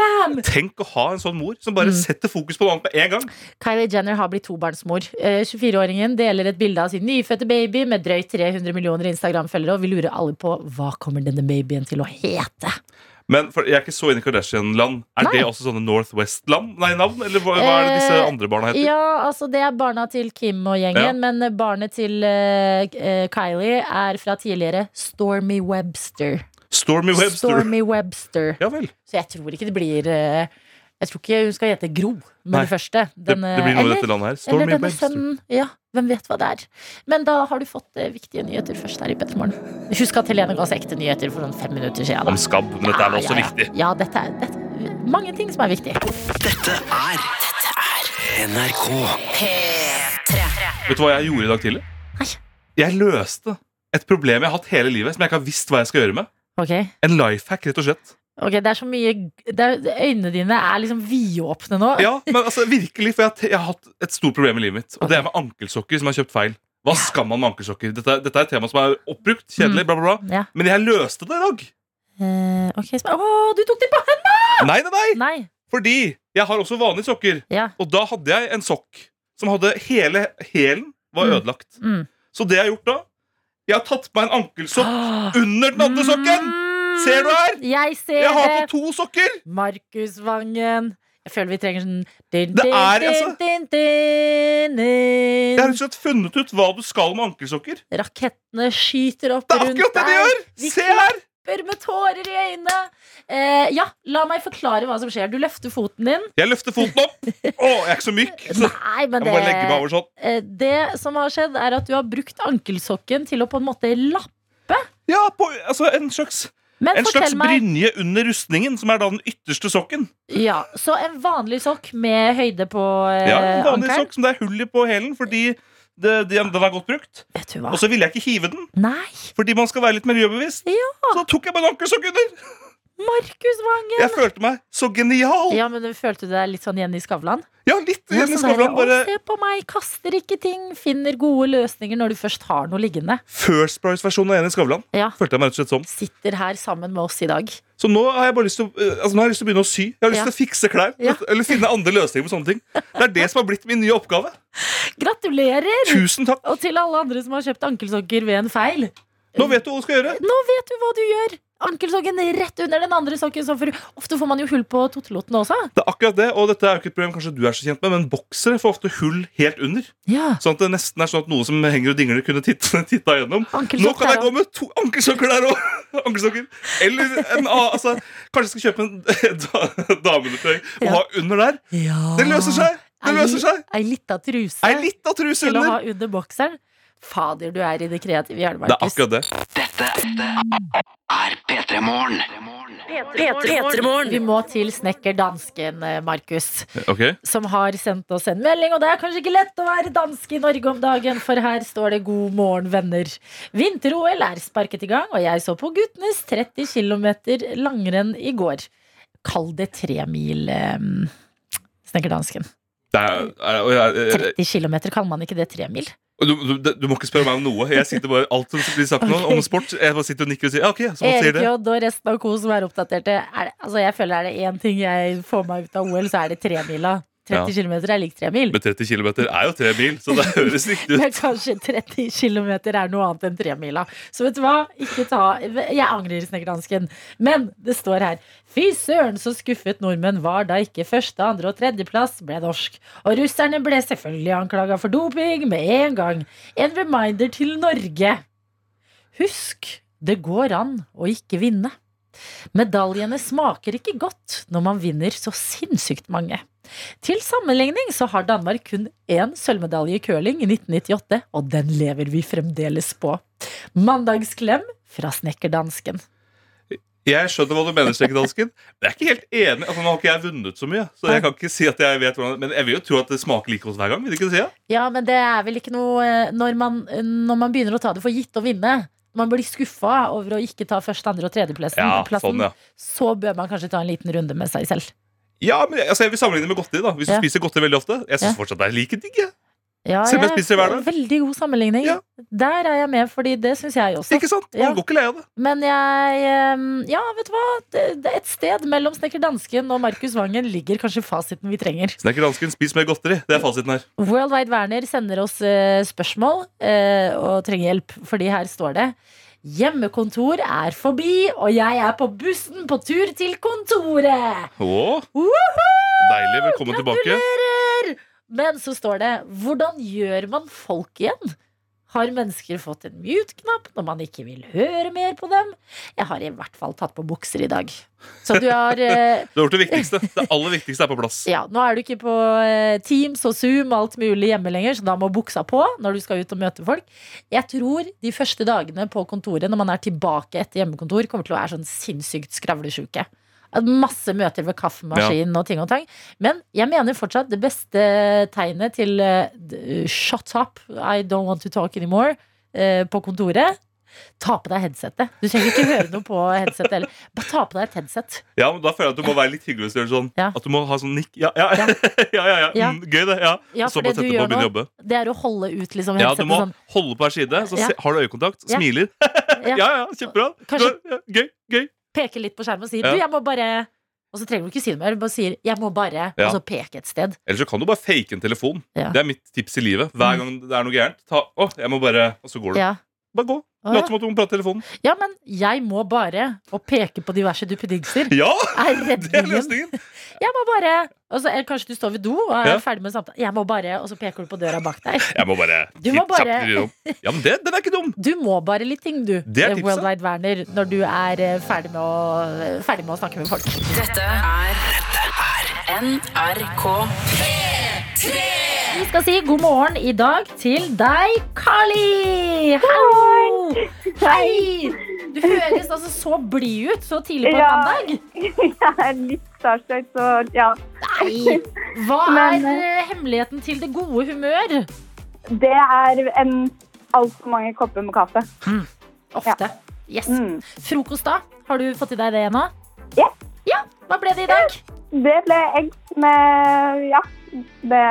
Bam! Tenk å ha en sånn mor som bare Mm. setter fokus på noe annet med en gang. Kylie Jenner har blitt tobarnsmor. Eh, 24-åringen deler et bilde av sin nyfødte baby med drøyt 300 millioner Instagram-følgere, og vi lurer alle på hva kommer denne babyen til å hete. Men for, Jeg er ikke så inne i Kardashian-land. Er Nei. det også sånne Northwest-land? Nei, navn? Eller hva, hva er det disse Eh, andre barna heter? Ja, altså det er barna til Kim og gjengen, Ja. men barnet til uh, eh, Kylie er fra tidligere Stormy Webster. Stormy Webster. Stormy Webster. Ja vel. Så jeg tror ikke det blir eh, Jeg tror ikke hun skal hete Gro med Nei. det første. Det, Den, det blir noe i eller- dette landet her. Eller Stormy denne Webster. sønnen. Ja, hvem vet hva det er. Men da har du fått eh, viktige nyheter først her i Pettermorgen. Husk at Helene ga oss ekte nyheter for sånn fem minutter siden. da. Om skabb. Men dette er vel også Ja, ja, ja. viktig. Ja, dette er, dette, mange ting som er viktig. Dette er Dette er NRK. Vet du hva jeg gjorde i dag tidlig? Nei. Jeg løste et problem jeg har hatt hele livet, som jeg ikke har visst hva jeg skal gjøre med. Ok, En life hack, rett og slett. Ok, det er så mye er, Øynene dine er liksom vidåpne nå. Ja, men altså virkelig, for jeg, har- jeg har hatt et stort problem i livet mitt. Og det er med ankelsokker som jeg har kjøpt feil. Hva skal man med ankelsokker? Dette, dette er et tema som er oppbrukt. Kjedelig, bla, bla, bla. Ja. Men jeg løste det i dag. Uh, ok, Å, du tok det på hendene! Nei, nei, nei. Nei. Fordi jeg har også vanlige sokker. Ja. Og da hadde jeg en sokk som hadde hele hælen var Mm. ødelagt. Mm. Så det jeg har gjort da Jeg har tatt på meg en ankelsokk under den andre sokken! Mm. Ser du her? Jeg ser Jeg har på to sokker! Markus Vangen. Jeg føler vi trenger sånn din, Det er, altså-. Jeg har ikke funnet ut hva du skal med ankelsokker. Rakettene skyter opp Det er akkurat det de gjør! Se her! Klapper med tårer i øynene. Eh, ja, la meg forklare hva som skjer. Du løfter foten din. Jeg løfter foten opp. Å, jeg er ikke så myk. Så Nei, men jeg må bare legge meg over sånn. eh, det som har skjedd, er at du har brukt ankelsokken til å på en måte lappe. Ja, på, altså en slags, Men en slags meg brynje under rustningen, som er da den ytterste sokken. ja, Så en vanlig sokk med høyde på eh, Ja, En vanlig ankeren. sokk som det er hull i på hælen fordi det, de, den er godt brukt. Vet du hva? Og så ville jeg ikke hive den, Nei, fordi man skal være litt miljøbevisst. Ja. Så da tok jeg bare en ankelsokk under. Markus Vangen! Jeg følte meg så genial. Ja, men du Følte du deg litt sånn Jenny Skavlan? litt. Ja, Jenny sånn Skavlan bare Se på meg, kaster ikke ting, finner gode løsninger når du først har noe liggende. First Price-versjonen av Jenny Skavlan. Ja. Følte jeg meg rett og slett som. Sitter her sammen med oss i dag. Så nå har jeg bare lyst til å, eh, altså nå har jeg lyst til å begynne å sy. Jeg har lyst til å fikse klær. Eller finne andre løsninger på sånne ting. Det er det som har blitt min nye oppgave. Gratulerer! Tusen takk. Og til alle andre som har kjøpt ankelsokker ved en feil. Nå vet du hva du skal gjøre. Nå vet du hva du gjør! Ankelsokken rett under den andre sokken. Så for, ofte får man jo hull på tottelottene også. Det er akkurat det, og dette er jo ikke et problem kanskje du er så kjent med, men boksere får ofte hull helt under. Ja, Sånn at det nesten er sånn at noe som henger og dingler, kunne titta, titta gjennom. Nå kan jeg gå med to ankelsokker der òg! Ankelsokker. Eller en A, altså, kanskje jeg skal kjøpe en da- dameundertøy og Ja. ha under der. Ja. Det løser seg! Det løser seg! Ei lita truse Ei lita truse til å ha under. under bokseren. Fader, du er i det kreative Det er akkurat det. Dette er P3 Morgen. Vi må til snekker dansken, eh, Markus, Ok, som har sendt oss en melding. Og det er kanskje ikke lett å være dansk i Norge om dagen, for her står det 'God morgen, venner'. Vinter-OL er sparket i gang, og jeg så på guttenes 30 km langrenn i går. Kall det tremil, eh, snekkerdansken. det er, er, er, jeg- 30 km, kaller man ikke det tremil? Du, du, du må ikke spørre meg om noe. Jeg sitter bare Alt som blir sagt okay. Ok. om sport, jeg bare sitter og nikker og sier ja, ok, så man sier det. J og resten av co som er oppdaterte. Er det, altså jeg føler er det én ting jeg får meg ut av OL, så er det tremila. 30 km er lik tre mil. Men 30 km er jo tre mil, så det høres riktig ut. Men kanskje 30 km er noe annet enn tremila. Så vet du hva? Ikke ta Jeg angrer, snekkerdansken. Men det står her. Fy søren, så skuffet nordmenn var da ikke første, andre og tredjeplass ble norsk. Og russerne ble selvfølgelig anklaga for doping med en gang. En reminder til Norge. Husk, det går an å ikke vinne. Medaljene smaker ikke godt når man vinner så sinnssykt mange. Til sammenligning så har Danmark kun én sølvmedalje i curling i 1998, og den lever vi fremdeles på. Mandagsklem fra snekkerdansken. Jeg skjønner hva du mener, snekkerdansken. Men jeg er ikke helt enig. Altså, nå har ikke jeg vunnet så mye, så jeg kan ikke si at jeg vet hvordan Men jeg vil jo tro at det smaker like godt hver gang. Vil du ikke si det? Ja, men det er vel ikke noe eh, når man, når man begynner å ta det for gitt å vinne. Når man blir skuffa over å ikke ta første, andre og tredjeplassen, Ja, sånn, ja. så bør man kanskje ta en liten runde med seg selv. Ja, men altså, jeg vil sammenligne med godteri. da Hvis du Ja. spiser godteri veldig ofte. Jeg syns fortsatt det er like digg. Ja, jeg. Veldig god sammenligning. Ja. Der er jeg med, fordi det syns jeg også. Ikke sant? Man Ja. går ikke lei av det. Men jeg Ja, vet du hva? Det, det et sted mellom Snekker Dansken og Markus Vangen ligger kanskje fasiten vi trenger. Snekker Dansken, spis mer godteri. Det er fasiten her. World Wide Werner sender oss eh, spørsmål eh, og trenger hjelp, fordi her står det Hjemmekontor er forbi, og jeg er på bussen på tur til kontoret. Åh, Deilig. Velkommen tilbake. Men så står det Hvordan gjør man folk igjen? Har mennesker fått en mute-knapp når man ikke vil høre mer på dem? Jeg har i hvert fall tatt på bukser i dag. Så du har eh, Du har gjort det viktigste. Det aller viktigste er på plass. Ja, nå er du ikke på eh, Teams og Zoom og alt mulig hjemme lenger, så da må buksa på når du skal ut og møte folk. Jeg tror de første dagene på kontoret, når man er tilbake etter hjemmekontor, kommer til å være sånn sinnssykt skravlesjuke. Masse møter ved kaffemaskinen og ting og tang. Men jeg mener fortsatt det beste tegnet til uh, shut up, I don't want to talk anymore, uh, på kontoret. Ta på deg headsetet. Du trenger ikke høre noe på headsetet heller. Bare ta på deg et headset. Ja, men Da føler jeg at du må være litt hyggelig. hvis du gjør sånn Ja. At du må ha sånn nikk. Ja, ja, ja. ja, ja, ja. Ja. Mm, Gøy, det. ja Ja, så bare sette på og begynne å jobbe. det er å holde ut liksom Ja, du må sånn. holde på hver side, så Ja. har du øyekontakt, smiler. Ja. Ja, ja, kjempebra. Kanskje- Gøy. gøy peker litt på skjermen og sier Ja. du, jeg må bare Og så trenger du ikke si det mer, du bare sier 'jeg må bare', Ja. og så peke et sted. Eller så kan du bare fake en telefon. Ja. Det er mitt tips i livet. Hver gang det er noe gærent, ta Å, jeg må bare Og så går du. Ja. Bare gå. Å, Lat ja. som at du må prate i telefonen. ja, men 'jeg må bare' og peke på diverse duppedingser Ja! er Det er løsningen. Jeg må bare Og så eller kanskje du står ved do og er Ja. ferdig med samtalen. 'Jeg må bare', og så peker du på døra bak deg. Jeg må bare Du må bare- Ja, men det, den er ikke dum. Du må bare litt ting, du, Det er eh, tipset. Worldwide Werner, når du er eh, ferdig med å, ferdig med å snakke med folk. Dette er NRK. Vi skal si god morgen i dag til deg, Carly. Hallo! Hei! Du høres altså så blid ut så tidlig på en Ja. mandag. Jeg er litt starstruck, så ja. Nei! Hva er Men, eh, hemmeligheten til det gode humør? Det er en altfor mange kopper med kaffe. Ofte. Yes. Mm. Frokost, da? Har du fått i deg det ennå? Ja. Ja, Hva ble det i dag? Det ble egg med ja, det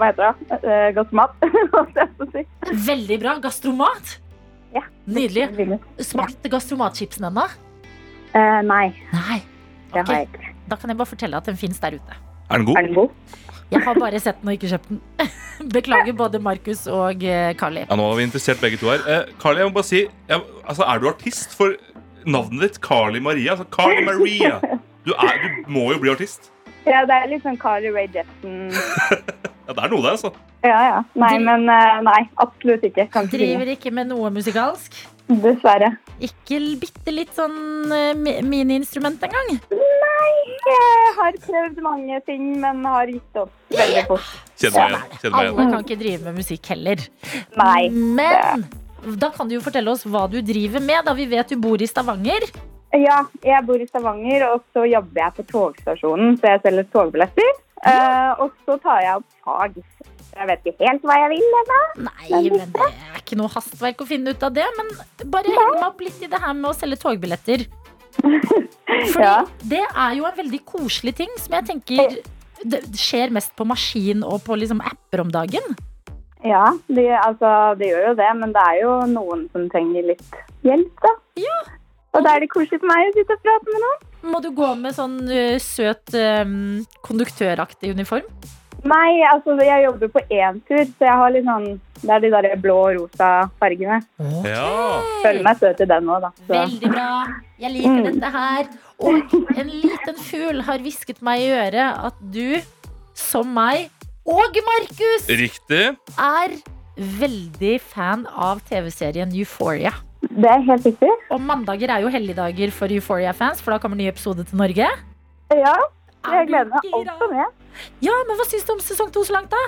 Hva heter det? Gastromat. På si. Veldig bra. Gastromat. Ja. Nydelig. Smakte gastromatchipsen ennå? Uh, nei, Nei. det har jeg ikke. Da kan jeg bare fortelle at den fins der ute. Er den god? Er den god? Jeg har bare sett den og ikke kjøpt den. Beklager både Markus og Carly. Ja, Nå har vi interessert begge to her. Eh, Carly, jeg må bare si jeg, altså, Er du artist for navnet ditt? Carly Maria? Altså, Carly Maria. Du, er, du må jo bli artist. Ja, det er litt sånn Carly Ray Jepsen. Ja, det er noe der, altså. Ja, ja. Nei, men eh, nei, absolutt ikke. Kan. Driver ikke med noe musikalsk. Dessverre. Ikke bitte litt sånn eh, mi- miniinstrument engang. Nei, jeg har prøvd mange ting, men har gitt opp veldig fort. Kjenner meg igjen. Alle kan ikke drive med musikk heller. Nei. Men da kan du jo fortelle oss hva du driver med, da vi vet du bor i Stavanger. Ja, jeg bor i Stavanger, og så jobber jeg på togstasjonen, så jeg selger togbilletter. Eh, og så tar jeg opp fag. Jeg vet ikke helt hva jeg vil ennå. Nei, men det er ikke noe hastverk å finne ut av det. Men bare heng meg opp litt i det her med å selge togbilletter. Fordi Ja. det er jo en veldig koselig ting som jeg tenker det skjer mest på maskin og på liksom apper om dagen. Ja, det, altså, det gjør jo det, men det er jo noen som trenger litt hjelp, da. Ja. Og da er det koselig for meg å sitte og prate med noen. Må du gå med sånn uh, søt um, konduktøraktig uniform? Nei, altså, jeg jobber på én tur, så jeg har litt sånn Det er de der blå og rosa fargene. Ja. Føler meg søt i den òg, da. Så. Veldig bra. Jeg liker Mm. dette her. Og en liten fugl har hvisket meg i øret at du, som meg, og Markus, Riktig. er veldig fan av TV-serien Euphoria. Det er helt riktig. Og mandager er jo helligdager for Euphoria-fans, for da kommer ny episode til Norge. Ja, jeg gleder meg også med. Ja, men hva syns du om sesong to så langt, da?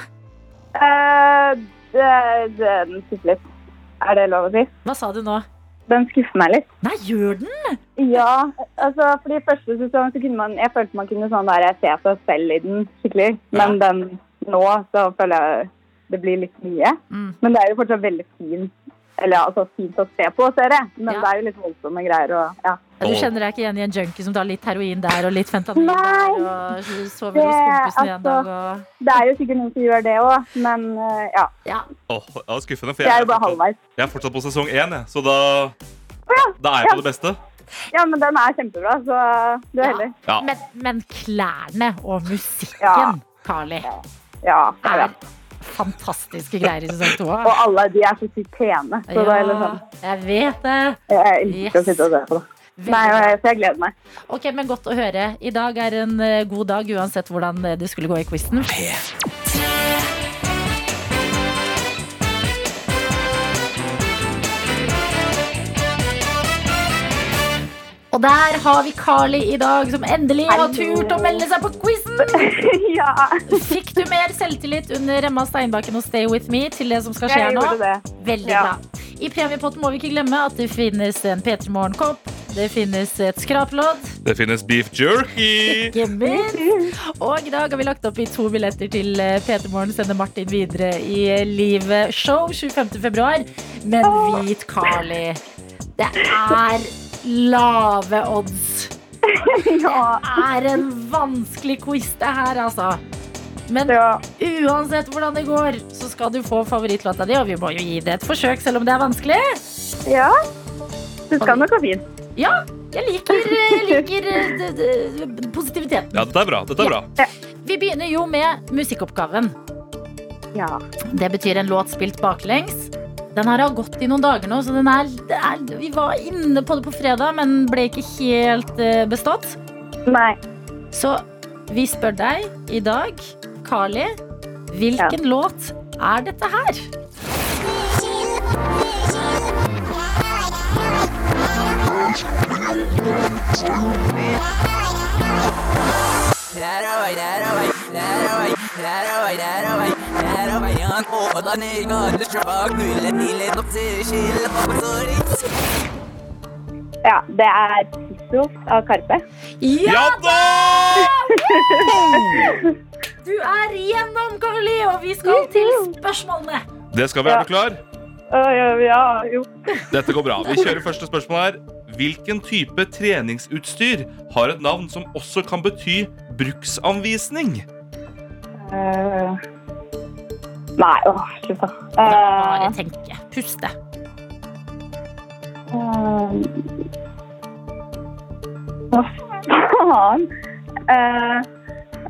Uh, det, det, den skuffer litt. Er det lov å si? Hva sa du nå? Den skuffer meg litt. Nei, gjør den? Ja, altså fordi første sesong så kunne man Jeg følte man kunne sånn der se seg selv i den skikkelig. Men den nå så føler jeg det blir litt mye. Mm. Men det er jo fortsatt veldig fint. Eller ja, altså fint å se på, ser jeg. Men Ja. det er jo litt voldsomme greier og ja. Ja, du kjenner deg ikke igjen i en junkie som tar litt heroin der og litt fentanyl Nei. der og sover hos Det- kompisen en altså- dag og Det er jo sikkert noen som gjør det òg, men eh, ja. Ja. Oh, det er skuffende, for Jeg er jeg jo bare fortsatt, jeg er fortsatt på sesong én, jeg. Så da, da er jeg på det beste. Ja, men den er kjempebra, så du er Ja. heldig. Ja. Men, men klærne og musikken, Ja. Carly, Ja, jeg er vet. fantastiske greier i sesong to. Og alle de er så sykt pene. Så det er Ja, sånn jeg vet det. Jeg elsker å Yes. sitte og se på det. Nei, så jeg gleder meg. Ok, men Godt å høre. I dag er en eh, god dag uansett hvordan eh, det skulle gå i quizen. Og der har vi Carly i dag, som endelig har turt å melde seg på quizen. ja, Fikk du mer selvtillit under Emma Steinbakken og Stay With Me til det som skal skje her nå? det. Veldig Ja. bra. I premiepotten må vi ikke glemme at det finnes en P3 Morgen-kopp. Det finnes et skraplodd. Det finnes beef jerky. Ikke minst. Og i dag har vi lagt opp i to billetter til eh, P3 Morgen sender Martin videre i eh, Live Show 25. februar. Men vit, Carly, det er lave odds. Ja, Det er en vanskelig quiz, det her, altså. Men ja. uansett hvordan det går, så skal du få favorittlåta di. Og vi må jo gi det et forsøk, selv om det er vanskelig. ja. Det skal nok gå fint. Ja, jeg liker, jeg liker eh, d- d- positiviteten. Ja, dette er bra. Dette er bra. Vi begynner jo med musikkoppgaven. Ja. Det betyr en låt spilt baklengs. Den her har gått i noen dager nå, så den er, er Vi var inne på det på fredag, men ble ikke helt eh, bestått. Nei. Så vi spør deg i dag, Carly, hvilken låt er dette her? Ja, det er Tisso av Karpe. Ja da! Du er igjennom, Karoli, og vi skal til spørsmålene. Det skal vi. Er du klar? Ja, ja, jo. Dette går bra. Vi kjører første spørsmål her. Hvilken type treningsutstyr har et navn som også kan bety bruksanvisning? Eh, nei, åh, slutt da. Bare Uh, tenke. Puste. Hva faen? Eh,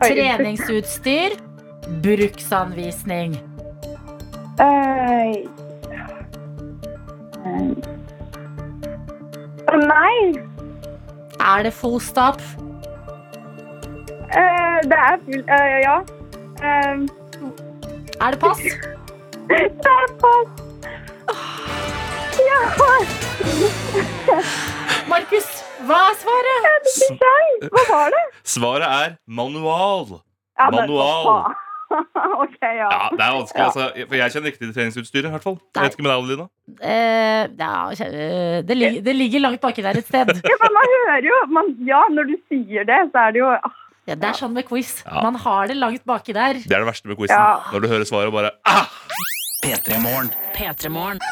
Treningsutstyr. Bruksanvisning. Uh, uh, nei! Er det full stop? Uh, det er full... eh, ja. Er det pass? det er pass. Ja! Markus, hva er svaret? Skjønn. Hva var det? Svaret er manual. Ja, men Manual. OK, ja. Ja, det er vanskelig, altså. For jeg kjenner ikke til treningsutstyret, i hvert fall. Jeg vet ikke med deg, Adelina. Eh, ja, det, ligger, det ligger langt baki der et sted. Ja, men man hører jo man, Ja, når du sier det, så er det jo ah, Ja, det er sånn med quiz. Ja. Man har det langt baki der. Det er det verste med quizen. Ja. Når du hører svaret og bare ah! P3 Morgen. P3morgen.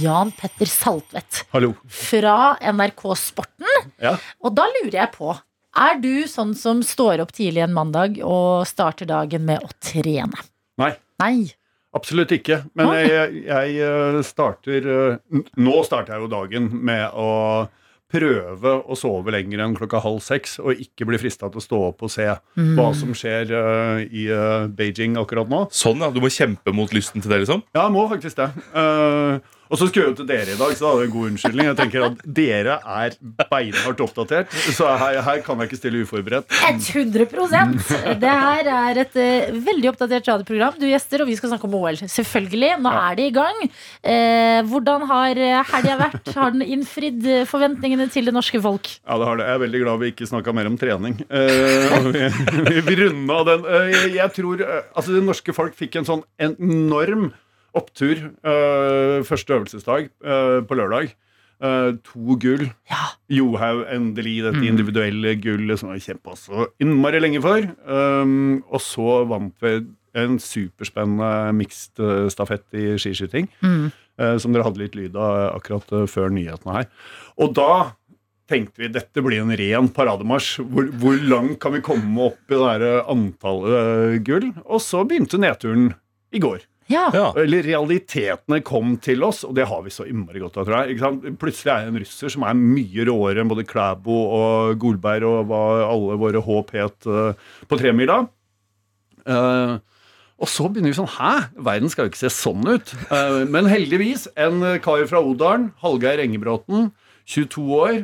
Jan Petter Saltvedt Hallo. fra NRK Sporten. Ja. Og da lurer jeg på, er du sånn som står opp tidlig en mandag og starter dagen med å trene? Nei. Nei. Absolutt ikke. Men jeg, jeg eh, starter eh, Nå starter jeg jo dagen med å prøve å sove lenger enn klokka halv seks, og ikke bli frista til å stå opp og se Mm. hva som skjer uh, i uh, Beijing akkurat nå. Sånn, ja. Du må kjempe mot lysten til det, liksom? Ja, jeg må faktisk det. Eh, og så skulle jeg jo til dere i dag, så da hadde jeg en god unnskyldning. Jeg tenker at dere er beinhardt oppdatert, så her, her kan jeg ikke stille uforberedt. 100% Det her er et uh, veldig oppdatert radioprogram. Du gjester, og vi skal snakke om OL. Selvfølgelig. Nå Ja. er det i gang. Uh, hvordan har eh, helga vært? Har den innfridd forventningene til det norske folk? Ja, det har det. Jeg er veldig glad vi ikke snakka mer om trening. Uh, vi, vi runda den. Jeg, jeg tror Altså, det norske folk fikk en sånn enorm opptur Uh, første øvelsesdag uh, på lørdag. Uh, to gull. Ja. Johaug endelig dette individuelle gullet som vi kjempa så innmari lenge for. Um, og så vant vi en superspennende mixed stafett i skiskyting. Mm. Uh, som dere hadde litt lyd av akkurat uh, før nyhetene her. Og da tenkte vi dette blir en ren parademarsj. Hvor, hvor langt kan vi komme opp i det der antallet gull? Og så begynte nedturen i går. Ja. Ja. Eller realitetene kom til oss, og det har vi så innmari godt av, tror jeg. Ikke sant? Plutselig er jeg en russer som er mye råere enn både Klæbo og Golberg og hva alle våre håp het uh, på tremila. Uh, og så begynner vi sånn Hæ? Verden skal jo ikke se sånn ut. Uh, men heldigvis, en kar fra Odalen, Hallgeir Engebråten, 22 år.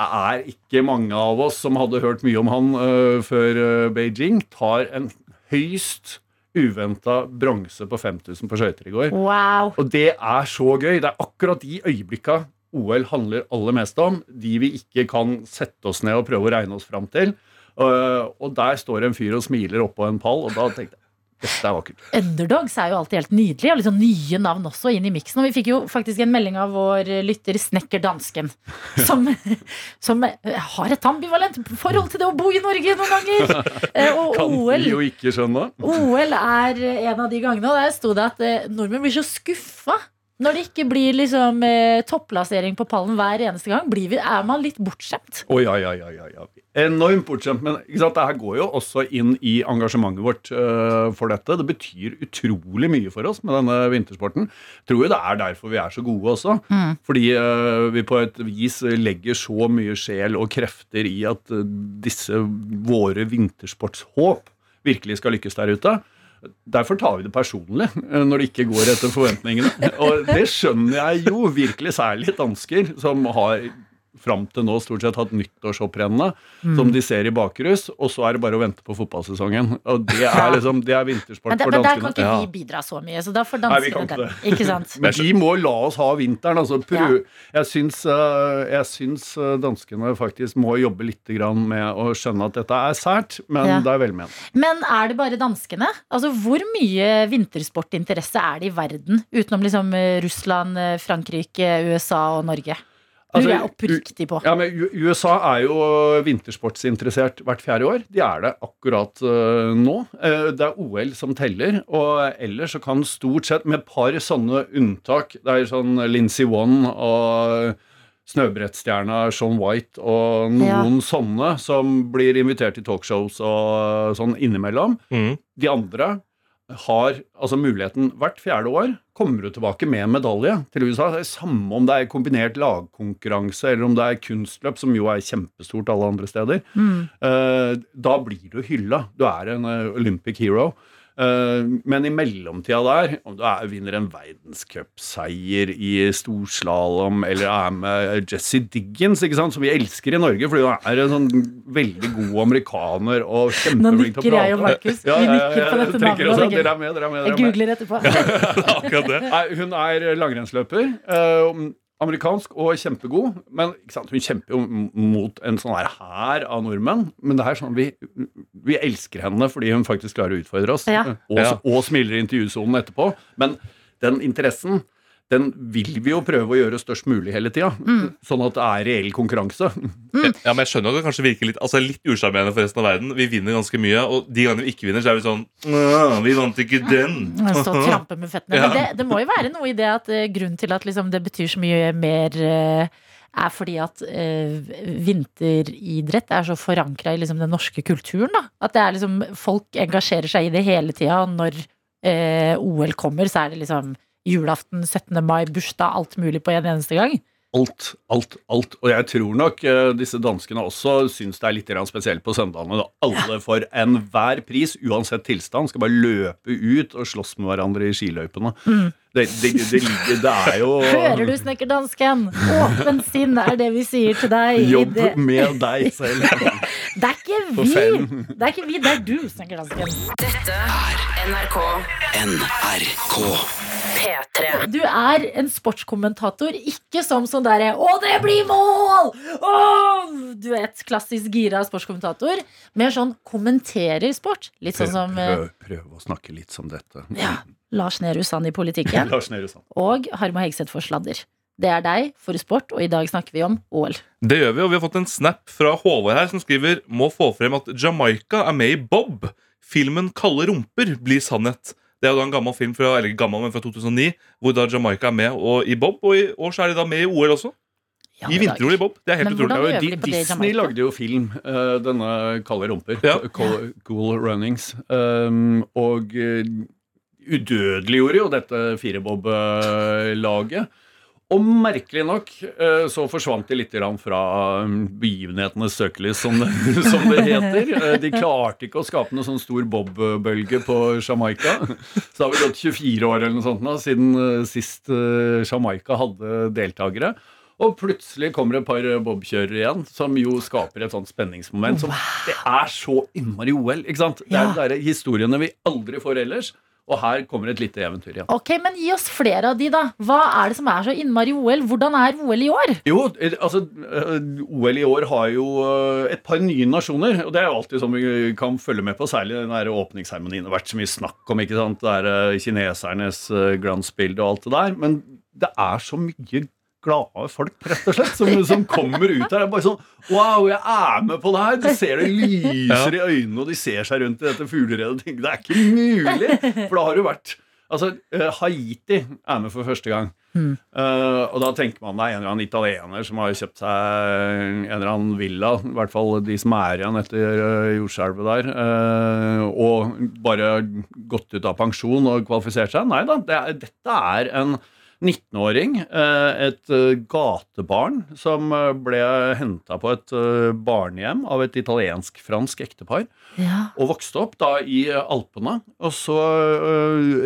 Det er ikke mange av oss som hadde hørt mye om han uh, før eh, Beijing. Tar en høyst uventa bronse på 5000 på skøyter i går. Wow. Og det er så gøy. Det er akkurat de øyeblikka OL handler aller mest om. De vi ikke kan sette oss ned og prøve å regne oss fram til. Uh, og der står en fyr og smiler oppå en pall, og da tenkte jeg dette er vakkert. Underdogs er jo alltid helt nydelig, og liksom nye navn også inn i miksen. Og vi fikk jo faktisk en melding av vår lytter Snekker Dansken, som, som har et ambivalent forhold til det å bo i Norge noen ganger. Eh, Og Kan OL jo ikke skjønne. OL er en av de gangene, og der sto det at eh, nordmenn blir så skuffa når det ikke blir liksom eh, topplassering på pallen hver eneste gang. Blir vi, er man litt bortskjemt? Oh, ja, ja, ja, ja, ja. Enormt bortskjemt. Men det her går jo også inn i engasjementet vårt uh, for dette. Det betyr utrolig mye for oss med denne vintersporten. Tror jo det er derfor vi er så gode også. Fordi uh, vi på et vis legger så mye sjel og krefter i at uh, disse våre vintersportshåp virkelig skal lykkes der ute. Derfor tar vi det personlig øh, når det ikke går etter forventningene. Og det skjønner jeg jo virkelig, særlig dansker, som har fram til nå stort sett hatt nyttårsopprennene som de ser i bakrus, og så er det bare å vente på fotballsesongen. Og det er liksom, det er vintersport Men, det, for men der kan danskene. ikke Ja. vi bidra så mye, så da får Nei, danskene ikke den. Ikke sant? Men de må la oss ha vinteren. Altså, prøv. Jeg, syns, øh, jeg syns øh, danskene faktisk må jobbe litt med å skjønne at dette er sært, men Ja. det er velment. Men er det bare danskene? Altså, Hvor mye vintersportinteresse er det i verden? Utenom liksom eh, Russland, eh, Frankrike, USA og Norge? Altså, Lurer jeg oppriktig på. Ja, men USA er jo vintersportsinteressert hvert fjerde år. De er det akkurat uh, nå. Uh, det er OL som teller, og ellers så kan stort sett, med et par sånne unntak Det er sånn Lincy One og snøbrettstjerna Sean White og noen sånne som blir invitert til talkshows og sånn innimellom. Mm. De andre har altså muligheten hvert fjerde år kommer du tilbake med medalje til USA. Det er Samme om det er kombinert lagkonkurranse eller om det er kunstløp, som jo er kjempestort alle andre steder. Mm. da blir du hylla. Du er en eh, Olympic hero. Eh, men i mellomtida der, om du er, vinner en verdenscupseier i storslalåm eller er med Jesse Diggins, ikke sant, som vi elsker i Norge fordi hun er en sånn veldig god amerikaner og Nå kjempeflink til å nikker jeg og Markus. Markus. Vi nikker på dette navnet. også. Dere er med, dere er med. Jeg Dere er med. googler etterpå. Akkurat det. Nei, hun er langrennsløper. Eh, amerikansk og kjempegod. Men ikke sant, hun kjemper jo mot en sånn her hær av nordmenn. Men det er sånn, vi, vi elsker henne fordi hun faktisk klarer å utfordre oss. Ja. Og, Ja. og smiler i intervjusonen etterpå. Men den interessen den vil vi jo prøve å gjøre størst mulig hele tida. Sånn at det er reell konkurranse. Ja, men jeg skjønner at det kanskje virker litt Altså litt usjarmerende for resten av verden. Vi vinner ganske mye, og de gangene vi ikke vinner, så er vi sånn «Åh, Vi vant ikke den. Stå og trampe med føttene. Men det, det må jo være noe i det at eh, grunnen til at liksom, det betyr så mye mer eh, er fordi at eh, vinteridrett er så forankra i liksom, den norske kulturen. Da. At det er liksom, folk engasjerer seg i det hele tida. Når eh, OL kommer, så er det liksom julaften, 17. mai, bursdag, alt mulig på en eneste gang. Alt, alt, alt. Og jeg tror nok eh, disse danskene også syns det er litt spesielt på søndagene. Da. Alle for enhver pris, uansett tilstand, skal bare løpe ut og slåss med hverandre i skiløypene. Det, det, det, ligger- det er jo Hører du, snekkerdansken? Åpent sinn er det vi sier til deg. i jobb det. med deg selv. Det er ikke vi! Det er ikke vi, det er du, snekkerdansken. Dette er NRK NRK. P3. Du er en sportskommentator, ikke som sånn derre 'Å, det blir mål!' Åh! Du et klassisk gira sportskommentator. Mer sånn kommenterer sport. Litt sånn som eh, Prøv, prøv å snakke litt som dette. ja, Lars Nehru Sand i politikken. Lars Nehru Sand. Og Harma Hegseth for sladder. Det er deg for sport, og i dag snakker vi om OL. Det gjør vi, og vi har fått en snap fra Håvard her som skriver Må få frem at Jamaica er med i Bob. Filmen Kalde rumper blir sannhet. Det er jo da en gammel film fra, eller gammel, men fra 2009 hvor da Jamaica er med og, i Bob. Og i år så er de da med i OL også. Ja, I vinter-OL i Bob. Det er helt Men utrolig. de på det Disney Jamaica? lagde jo film, uh, denne Kalde rumper. Ja. Cool, cool Runnings. Um, og uh, udødeliggjorde jo dette firebob-laget. Og merkelig nok eh, så forsvant de litt fra um, begivenhetenes søkelys, som som det heter. Eh, De klarte ikke å skape noe sånn stor bob-bølge på Jamaica. Så det har vel gått 24 år eller noe sånt nå, siden eh, sist Jamaica hadde deltakere. Og plutselig kommer et par bobkjørere igjen, som jo skaper et sånt spenningsmoment. Som det er så innmari OL. ikke sant? Det er de historiene vi aldri får ellers. Og her kommer et lite eventyr igjen. Ok, men gi oss flere av de, da. Hva er det som er så innmari OL? Hvordan er OL i år? Jo, eh, altså eh, OL i år har jo eh, et par nye nasjoner. Og det er jo alltid sånn vi kan følge med på, særlig den der åpningsseremonien. Det har vært så mye snakk om ikke sant? Det er kinesernes glansbilde og alt det der. Men det er så mye glade folk, rett og slett, som, som kommer ut her. Det er bare sånn Wow, jeg er med på det her! Du ser det lyser i øynene, og de ser seg rundt i dette fugleredet og tenker det er ikke mulig! For da har du vært Altså, eh, Haiti er med for første gang. Eh, og da tenker man det er en eller annen italiener som har kjøpt seg en eller annen villa, i hvert fall de som er igjen etter uh, jordskjelvet der, uh, og bare gått ut av pensjon og kvalifisert seg. Nei da, det dette er en 19-åring, eh, et eh, gatebarn, som eh, ble henta på et eh, barnehjem av et italiensk-fransk ektepar Ja. og vokste opp da i Alpene. Og så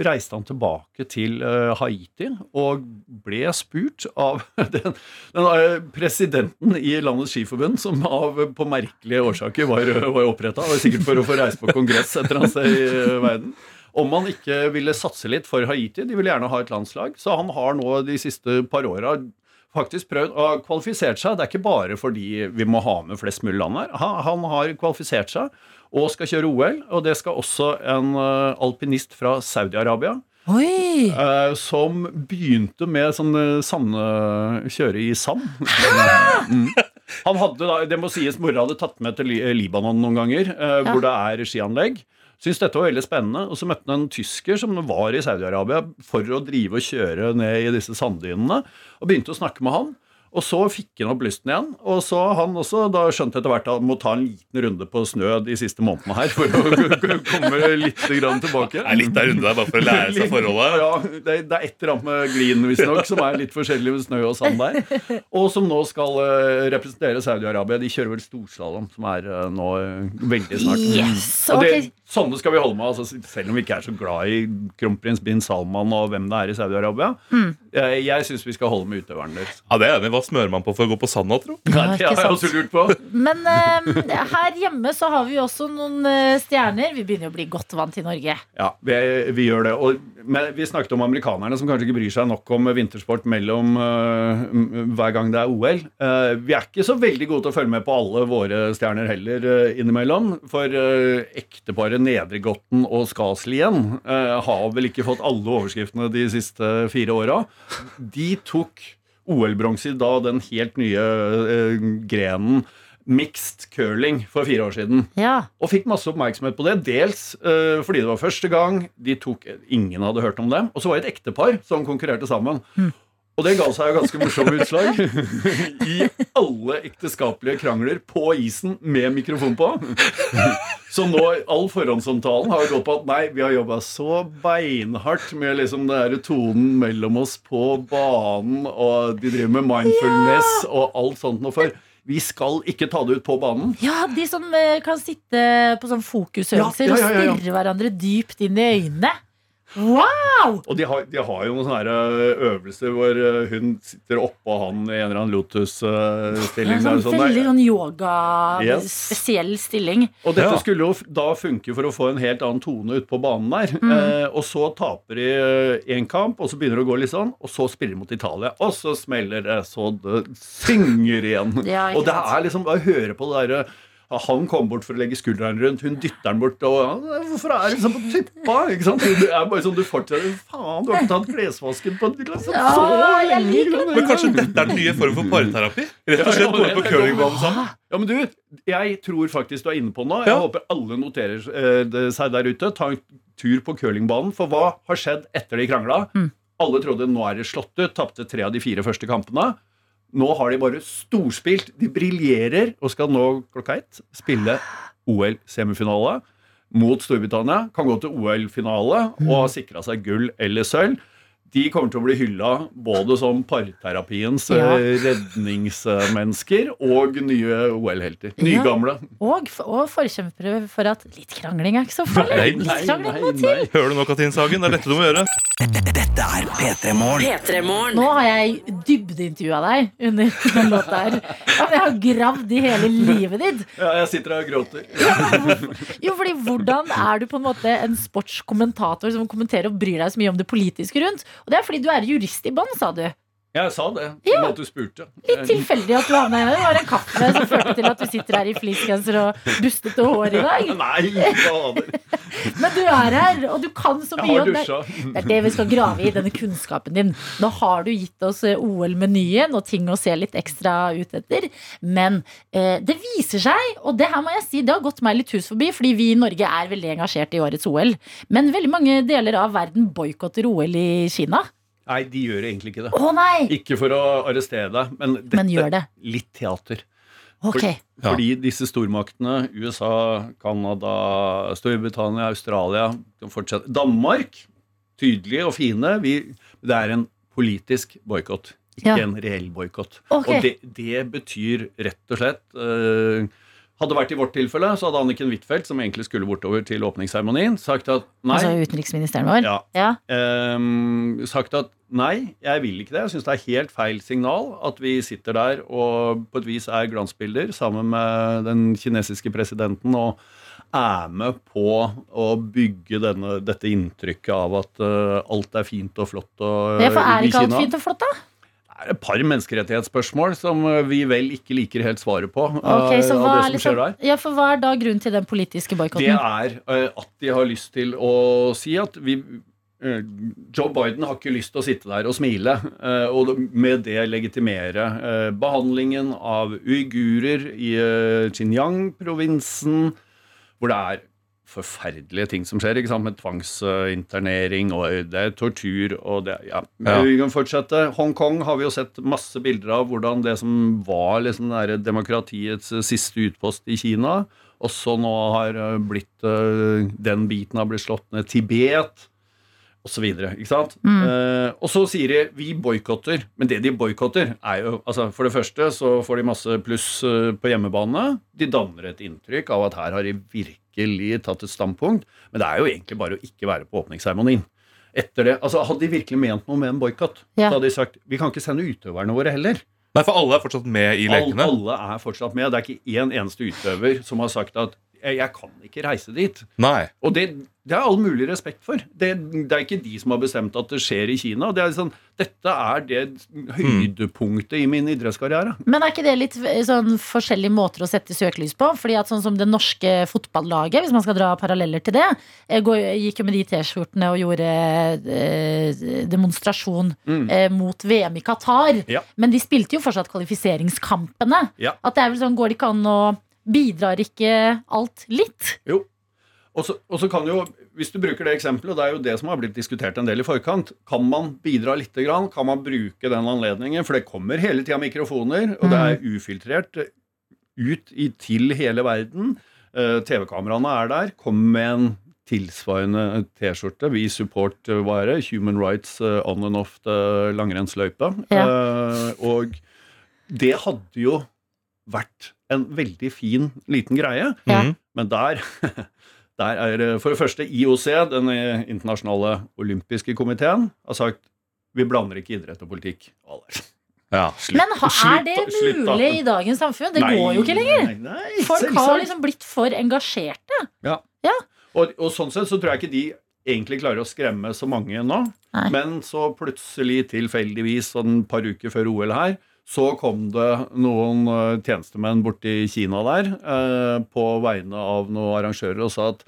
reiste han tilbake til Haiti og ble spurt av den, den presidenten i landets skiforbund, som av, på merkelige årsaker var, var oppretta, sikkert for å få reise på kongress et eller annet sted i verden. Om han ikke ville satse litt for Haiti. De ville gjerne ha et landslag. Så han har nå de siste par åra faktisk prøvd å kvalifisert seg. Det er ikke bare fordi vi må ha med flest mulig land her. Han, har kvalifisert seg og skal kjøre OL. Og det skal også en eh, alpinist fra Saudi-Arabia. Oi! eh, som begynte med sånn eh, kjøre i sand. Mm. Han hadde da, Det må sies, mora hadde tatt med til Libanon noen ganger, ja. hvor det er skianlegg. Syns dette var veldig spennende. Og så møtte han en tysker som var i Saudi-Arabia for å drive og kjøre ned i disse sanddynene. Og begynte å snakke med han. Og så fikk han opp lysten igjen. Og så han også da skjønte etter hvert at han må ta en liten runde på snø de siste månedene her for å komme litt grann tilbake. Det er litt av runde der, bare for å lære seg forholdet. Ja, det, det er et eller annet med glien visstnok som er litt forskjellig med snø og sand der. Og som nå skal eh, representere Saudi-Arabia. De kjører vel storslalåm, som er eh, nå eh, veldig snart. Yes, Og det, sånne skal vi holde med, altså, selv om vi ikke er så glad i kronprins bin Salman og hvem det er i Saudi-Arabia. Mm. Jeg, jeg syns vi skal holde med utøveren deres. Ja, det er enig. Hva smører man på for å gå på sanda, tro? Ja, det har jeg også lurt på. Men uh, her hjemme så har vi også noen eh, stjerner. Vi begynner å bli godt vant i Norge. Ja, vi, vi gjør det. Og, men vi snakket om amerikanerne som kanskje ikke bryr seg nok om vintersport mellom uh, hver gang det er OL. Vi er ikke så veldig gode til å følge med på alle våre stjerner heller innimellom. For uh, ekteparet Nedregotten og Skaslien har vel ikke fått alle overskriftene de siste fire åra. De tok OL-bronse i da den helt nye øh, grenen mixed curling for fire år siden. Ja. Og fikk masse oppmerksomhet på det. Dels eh, fordi det var første gang. De tok, ingen hadde hørt om dem. Og så var det et ektepar som konkurrerte sammen. Og det ga seg jo ganske morsomme utslag. I alle ekteskapelige krangler på isen med mikrofon på. Så nå, all forhåndsomtalen har jo gått på at nei, vi har jobba så beinhardt med liksom den der tonen mellom oss på banen, og de driver med mindfulness og alt sånt noe for. Vi skal ikke ta det ut på banen. ja, de som eh, kan sitte på sånn fokusøvelser Ja, ja, ja, ja. og stirre hverandre dypt inn i øynene. Wow! Og de har, de har jo noen sånne her øvelser hvor hun sitter oppå han i en eller annen lotus-stilling. sånn, veldig sånn yoga, Yes. spesiell stilling. og dette Ja. skulle jo da funke for å få en helt annen tone ut på banen der. Mm. Eh, og så taper de én kamp, og så begynner det å gå litt sånn, og så spiller de mot Italia. Og så smeller det så det synger igjen. Ja, og det er liksom bare å høre på det derre han kom bort for å legge skulderen rundt, hun dytter den bort. Og 'Hvorfor er du sånn på tuppa?' Ikke sant? Det er bare sånn du fortsetter. 'Faen, du har ikke tatt klesvasken på liksom, Ja, så lenge.' Men kanskje dette er den nye formen for parterapi? Rett og slett gå på curlingbanen sammen? Ja, men du, jeg tror faktisk du er inne på noe. Jeg Ja. håper alle noterer eh, seg der ute. Ta en tur på curlingbanen. For hva har skjedd etter de krangla? Alle trodde nå er det slått ut. Tapte tre av de fire første kampene. Nå har de bare storspilt. De briljerer og skal nå klokka ett spille OL-semifinale mot Storbritannia. Kan gå til OL-finale og har sikra seg gull eller sølv. De kommer til å bli hylla både som parterapiens Ja. eh, redningsmennesker og nye OL-helter. Ja. Nygamle. Og, og forkjempere for at litt krangling er ikke så farlig. Litt krangling må til. Hører du nå, Katrin Sagen? Det er dette du må gjøre. Dette er P3 Morgen. Nå har jeg dybdeintervjua deg under den låta her. Jeg har gravd i hele livet ditt. Ja, jeg sitter her og gråter. Ja, jo, fordi Hvordan er du på en måte en sportskommentator som kommenterer og bryr deg så mye om det politiske rundt? Og Det er fordi du er jurist i bånn, sa du. Jeg sa det, Ja. at du spurte. Litt tilfeldig at du havna med, det. Var en kaffe som førte til at du sitter her i fleecegenser og bustete hår i dag. Nei. Men du er her, og du kan så mye. Jeg har dusja. Det er det vi skal grave i, denne kunnskapen din. Nå har du gitt oss eh, OL-menyen og ting å se litt ekstra ut etter. Men eh, det viser seg, og det her må jeg si, det har gått meg litt hus forbi, fordi vi i Norge er veldig engasjert i årets OL. Men veldig mange deler av verden boikotter OL i Kina. Nei, de gjør egentlig ikke det. Å nei! Ikke for å arrestere deg, men dette Men gjør det. litt teater. Ok. Ja. Fordi disse stormaktene, USA, Canada, Storbritannia, Australia. Danmark, tydelige og fine. Vi, det er en politisk boikott, ikke Ja. en reell boikott. Ok. Og det, det betyr rett og slett eh, Hadde det vært i vårt tilfelle, så hadde Anniken Huitfeldt, som egentlig skulle bortover til åpningsseremonien, sagt at nei. Altså utenriksministeren vår. Ja. Ja. Ehm, sagt at nei, jeg vil ikke det. Jeg syns det er helt feil signal at vi sitter der og på et vis er glansbilder sammen med den kinesiske presidenten og er med på å bygge denne, dette inntrykket av at uh, alt er fint og flott og, Ja, for er i ikke alt fint og flott, da? Det er et par menneskerettighetsspørsmål som eh, vi vel ikke liker helt svaret på. Okay, eh, så av hva det er som liksom, skjer der. ja, for hva er da grunnen til den politiske Det er eh, at de har lyst til å si at vi eh, Joe Biden har ikke lyst til å sitte der og smile, eh, og med det legitimere eh, behandlingen av uigurer i eh, Xinjiang-provinsen, hvor det er forferdelige ting som skjer, ikke sant? med tvangsinternering, og det er tortur og det Ja. Ja. Vi kan fortsette. Hongkong har vi jo sett masse bilder av hvordan det som var liksom demokratiets siste utpost i Kina, også nå har eh, blitt eh, Den biten har blitt slått ned. Tibet og så videre, ikke sant? Eh, og så sier de vi boikotter, men det de boikotter er jo altså For det første så får de masse pluss eh, på hjemmebane. De danner et inntrykk av at her har de virkelig tatt et standpunkt. Men det er jo egentlig bare å ikke være på åpningsseremonien. Etter det, altså Hadde de virkelig ment noe med en boikott, Ja. så hadde de sagt vi kan ikke sende utøverne våre heller. Nei, for alle er fortsatt med i lekene? lekene. alle er fortsatt med. Det er ikke én eneste utøver som har sagt at jeg, jeg kan ikke reise dit. Nei. Og det, det er all mulig respekt for. Det, det er ikke de som har bestemt at det skjer i Kina. Det er sånn, dette er det høydepunktet i min idrettskarriere. Men er ikke det litt eh, sånn forskjellige måter å sette søkelys på? Fordi at sånn som det norske fotballaget, hvis man skal dra paralleller til det, eh, går- gikk jo med de T-skjortene og gjorde eh, demonstrasjon Mm. eh, mot VM i Qatar. Ja. Men de spilte jo fortsatt kvalifiseringskampene. Ja. At det er vel sånn, går det ikke an å Bidrar ikke alt litt? Jo. Og så, kan jo, Hvis du bruker det eksempelet, og det er jo det som har blitt diskutert en del i forkant, kan man bidra lite grann? Kan man bruke den anledningen? For det kommer hele tida mikrofoner, og det er ufiltrert ut i, til hele verden. Eh, TV-kameraene er der. Kom med en tilsvarende T-skjorte. Vi support eh, er? Human rights eh, on and off the langrennsløypa. Eh, og det hadde jo vært en veldig fin liten greie. Ja. Mhm. Men der, der er for det første IOC, den internasjonale olympiske komiteen, har sagt vi blander ikke idrett og politikk. Ja. Slutt- Men ha, er det slutt mulig i dagens samfunn? Det Nei, går jo ikke lenger. Nei, nei, Folk har liksom blitt for engasjerte. og, og sånn sett så tror jeg ikke de egentlig klarer å skremme så mange nå. Nei. Men så plutselig, tilfeldigvis, sånn et par uker før OL her, så kom det noen eh, tjenestemenn borti Kina der eh, på vegne av noen arrangører og sa at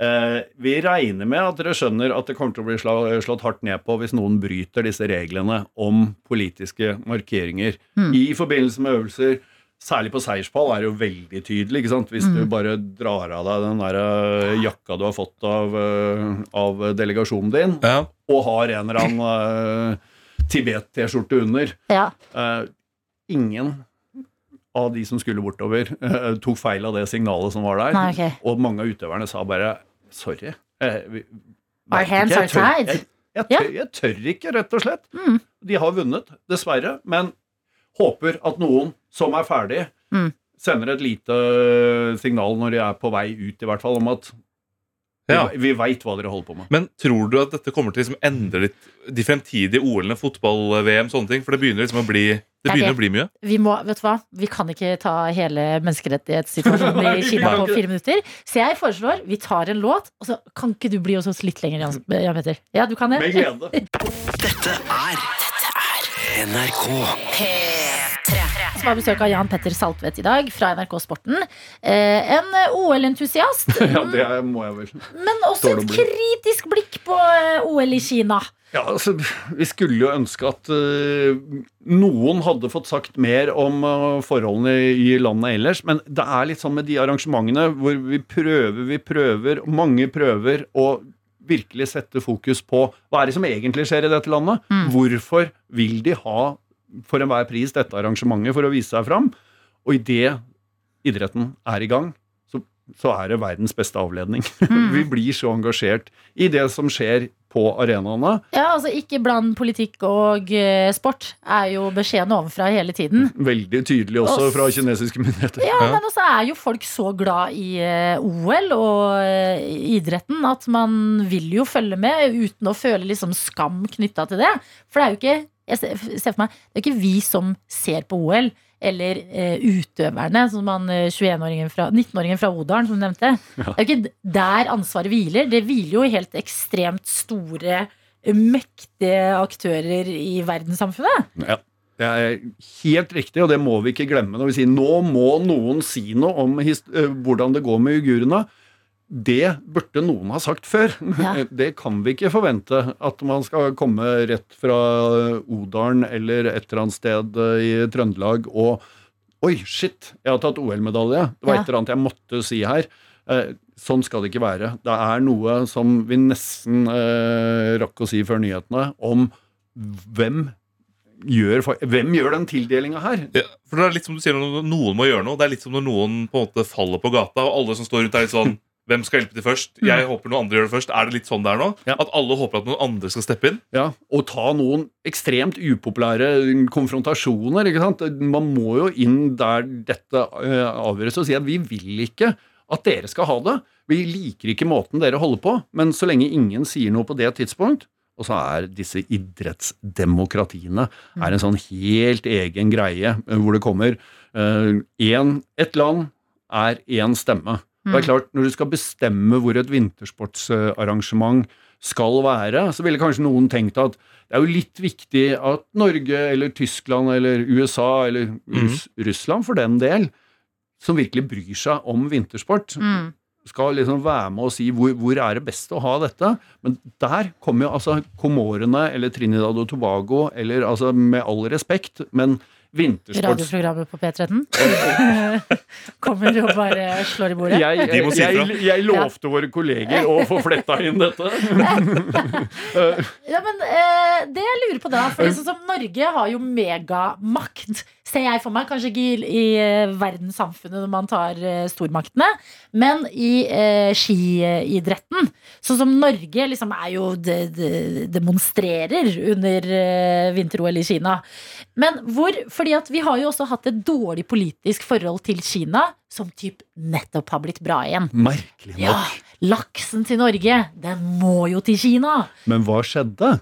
eh, vi regner med at dere skjønner at det kommer til å bli slå, slått hardt ned på hvis noen bryter disse reglene om politiske markeringer Mm. i forbindelse med øvelser. Særlig på seierspall er det jo veldig tydelig. ikke sant? Hvis du bare drar av deg den der jakka du har fått av, av delegasjonen din, Ja. og har en eller annen Tibet-T-skjorte under. Ja. Eh, ingen av de som skulle bortover, uh, tok feil av det signalet som var der. Nei, okay. Og mange av utøverne sa bare sorry. eh, vi, Our hands ikke, are tied. Jeg, jeg, tør, jeg tør ikke, rett og slett. Mm. De har vunnet, dessverre, men håper at noen som er ferdig, Mm. sender et lite signal når de er på vei ut, i hvert fall, om at vi, Ja. vi veit hva dere holder på med. Men tror du at dette kommer til å liksom endre litt de fremtidige OL-ene, fotball-VM, sånne ting? For det begynner liksom å bli Det Det er begynner det. å bli mye. Vi må, vet du hva? Vi kan ikke ta hele menneskerettighetssituasjonen i Kina på fire minutter. Så jeg foreslår vi tar en låt, og så kan ikke du bli hos oss litt lenger, Jan, Jan Petter? Ja, du kan det? Med glede. Dette er NRK. Som har besøk av Jan Petter Saltvedt i dag fra NRK Sporten. Eh, en OL-entusiast, Ja, det er- må jeg vel. men også et kritisk blikk på eh, OL i Kina. Ja, altså, Vi skulle jo ønske at uh, noen hadde fått sagt mer om uh, forholdene i landet ellers. Men det er litt sånn med de arrangementene hvor vi prøver, vi prøver, mange prøver å virkelig sette fokus på hva er det som egentlig skjer i dette landet. Hvorfor vil de ha for enhver pris dette arrangementet for å vise seg fram? Og idet idretten er i gang, så, så er det verdens beste avledning. vi blir så engasjert i det som skjer på arenaene. Ja, altså Ikke bland politikk og uh, sport, er jo beskjeden ovenfra hele tiden. Veldig tydelig også Og fra kinesiske myndigheter. Ja, men også er jo folk så glad i uh, OL og uh, idretten at man vil jo følge med uten å føle liksom skam knytta til det. For det er jo ikke jeg ser ser for meg, det er ikke vi som ser på OL, eller eh, utøverne, som han eh, 21-åringen fra 19-åringen fra Odalen som du nevnte. Det er jo ikke der ansvaret hviler. Det hviler jo i helt ekstremt store, mektige aktører i verdenssamfunnet. Ja. Det er helt riktig, og det må vi ikke glemme når vi sier nå må noen si noe om eh, hvordan det går med uigurene. Det burde noen ha sagt før. Ja. Det kan vi ikke forvente. At man skal komme rett fra Odalen eller et eller annet sted i Trøndelag og Oi, shit, jeg har tatt OL-medalje. Det var Ja. et eller annet jeg måtte si her. Eh, sånn skal det ikke være. Det er noe som vi nesten eh, rakk å si før nyhetene, om hvem gjør, hvem gjør den tildelinga her. Ja, for det er litt som du sier noen må gjøre noe. Det er litt som når noen på en måte faller på gata, og alle som står rundt er litt sånn Hvem skal hjelpe til først? Jeg håper noen andre gjør det først. Er det litt sånn det er nå? Ja. At alle håper at noen andre skal steppe inn? Ja, Og ta noen ekstremt upopulære konfrontasjoner. ikke sant? Man må jo inn der dette eh, avgjøres, og si at vi vil ikke at dere skal ha det. Vi liker ikke måten dere holder på, men så lenge ingen sier noe på det tidspunkt og så er disse idrettsdemokratiene er en sånn helt egen greie, eh, hvor det kommer én, ett Et land er én stemme. Det er klart, Når du skal bestemme hvor et vintersportsarrangement skal være, så ville kanskje noen tenkt at det er jo litt viktig at Norge eller Tyskland eller USA eller Russ Russland for den del, som virkelig bryr seg om vintersport, Mm. skal liksom være med og si hvor, hvor er det best å ha dette. Men der kommer jo altså Komorene eller Trinidad og Tobago, eller altså med all respekt, men vintersports... Radioprogrammet på P13 kommer og bare slår i bordet. Jeg, jeg, jeg, jeg, lovte våre kolleger å få fletta inn dette. Ja, men eh, Det jeg lurer på da For sånn som Norge har jo megamakt Ser jeg for meg, kanskje ikke i, i eh, verdenssamfunnet Når man tar eh, stormaktene Men i eh, skiidretten Sånn som Norge liksom er jo de, de, Demonstrerer under eh, vinter-OL i Kina Men hvor, fordi at vi har jo også hatt et dårlig politisk forhold til Kina Som typ nettopp har blitt bra igjen Merkelig nok. Ja, laksen til Norge Den må jo til Kina Men hva skjedde?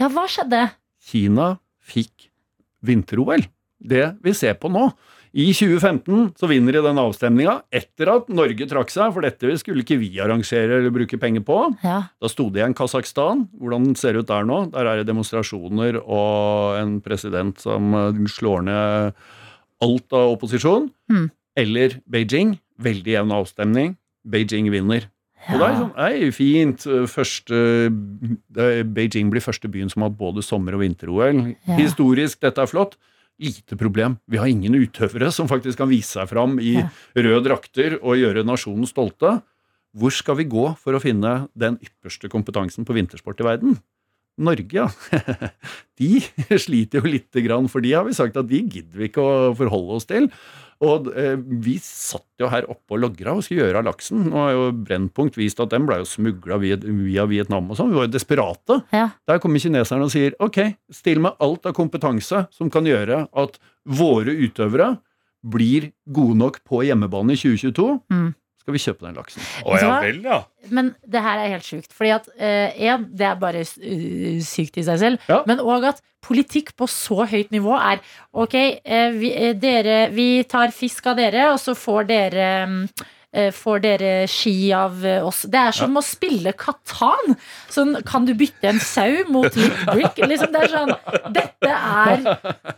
Ja, hva skjedde? Kina fikk vinter-OL. Det vi ser på nå. I 2015 så vinner de den avstemninga etter at Norge trakk seg, for dette skulle ikke vi arrangere eller bruke penger på. Ja, Da sto det igjen Kasakhstan. Hvordan ser det ut der nå? Der er det demonstrasjoner og en president som eh, slår ned alt av opposisjon. Mm. Eller Beijing. Veldig jevn avstemning. Beijing vinner. Og det er sånn, ei, fint. Første, Beijing blir første byen som har både sommer- og vinter-OL. Ja. Historisk, dette er flott. Lite problem. Vi har ingen utøvere som faktisk kan vise seg fram i Ja. røde drakter og gjøre nasjonen stolte. Hvor skal vi gå for å finne den ypperste kompetansen på vintersport i verden? Norge, ja. De sliter jo lite grann, for de har vi sagt at de gidder vi ikke å forholde oss til. Og eh, vi satt jo her oppe og logra og skulle gjøre av laksen. Nå har jo Brennpunkt vist at den ble jo smugla via Vietnam og sånn. Vi var jo desperate. Ja. Der kommer kineserne og sier ok, still med alt av kompetanse som kan gjøre at våre utøvere blir gode nok på hjemmebane i 2022. Mm. Skal vi kjøpe den laksen? Å ja vel, ja. Men det her er helt sjukt. Fordi at én, en, det er bare uh, sykt i seg selv. Ja. Men òg at politikk på så høyt nivå er ok, uh, vi, eh, dere, vi tar fisk av dere, og så får dere eh, Får dere ski av eh, oss. Det er som å spille Katan. Sånn, kan du bytte en sau mot litt brick? Liksom, det er sånn Dette er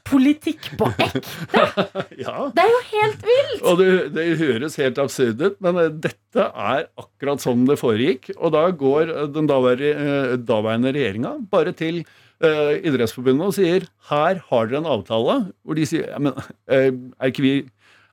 politikk på ekte! Ja. Det er jo helt vilt! Og det, det høres helt absurd ut, men eh, dette er akkurat sånn det foregikk. Og da går eh, den daværende, eh, daværende regjeringa bare til eh, Idrettsforbundet og sier her har dere en avtale, hvor de sier ja, men eh, er ikke vi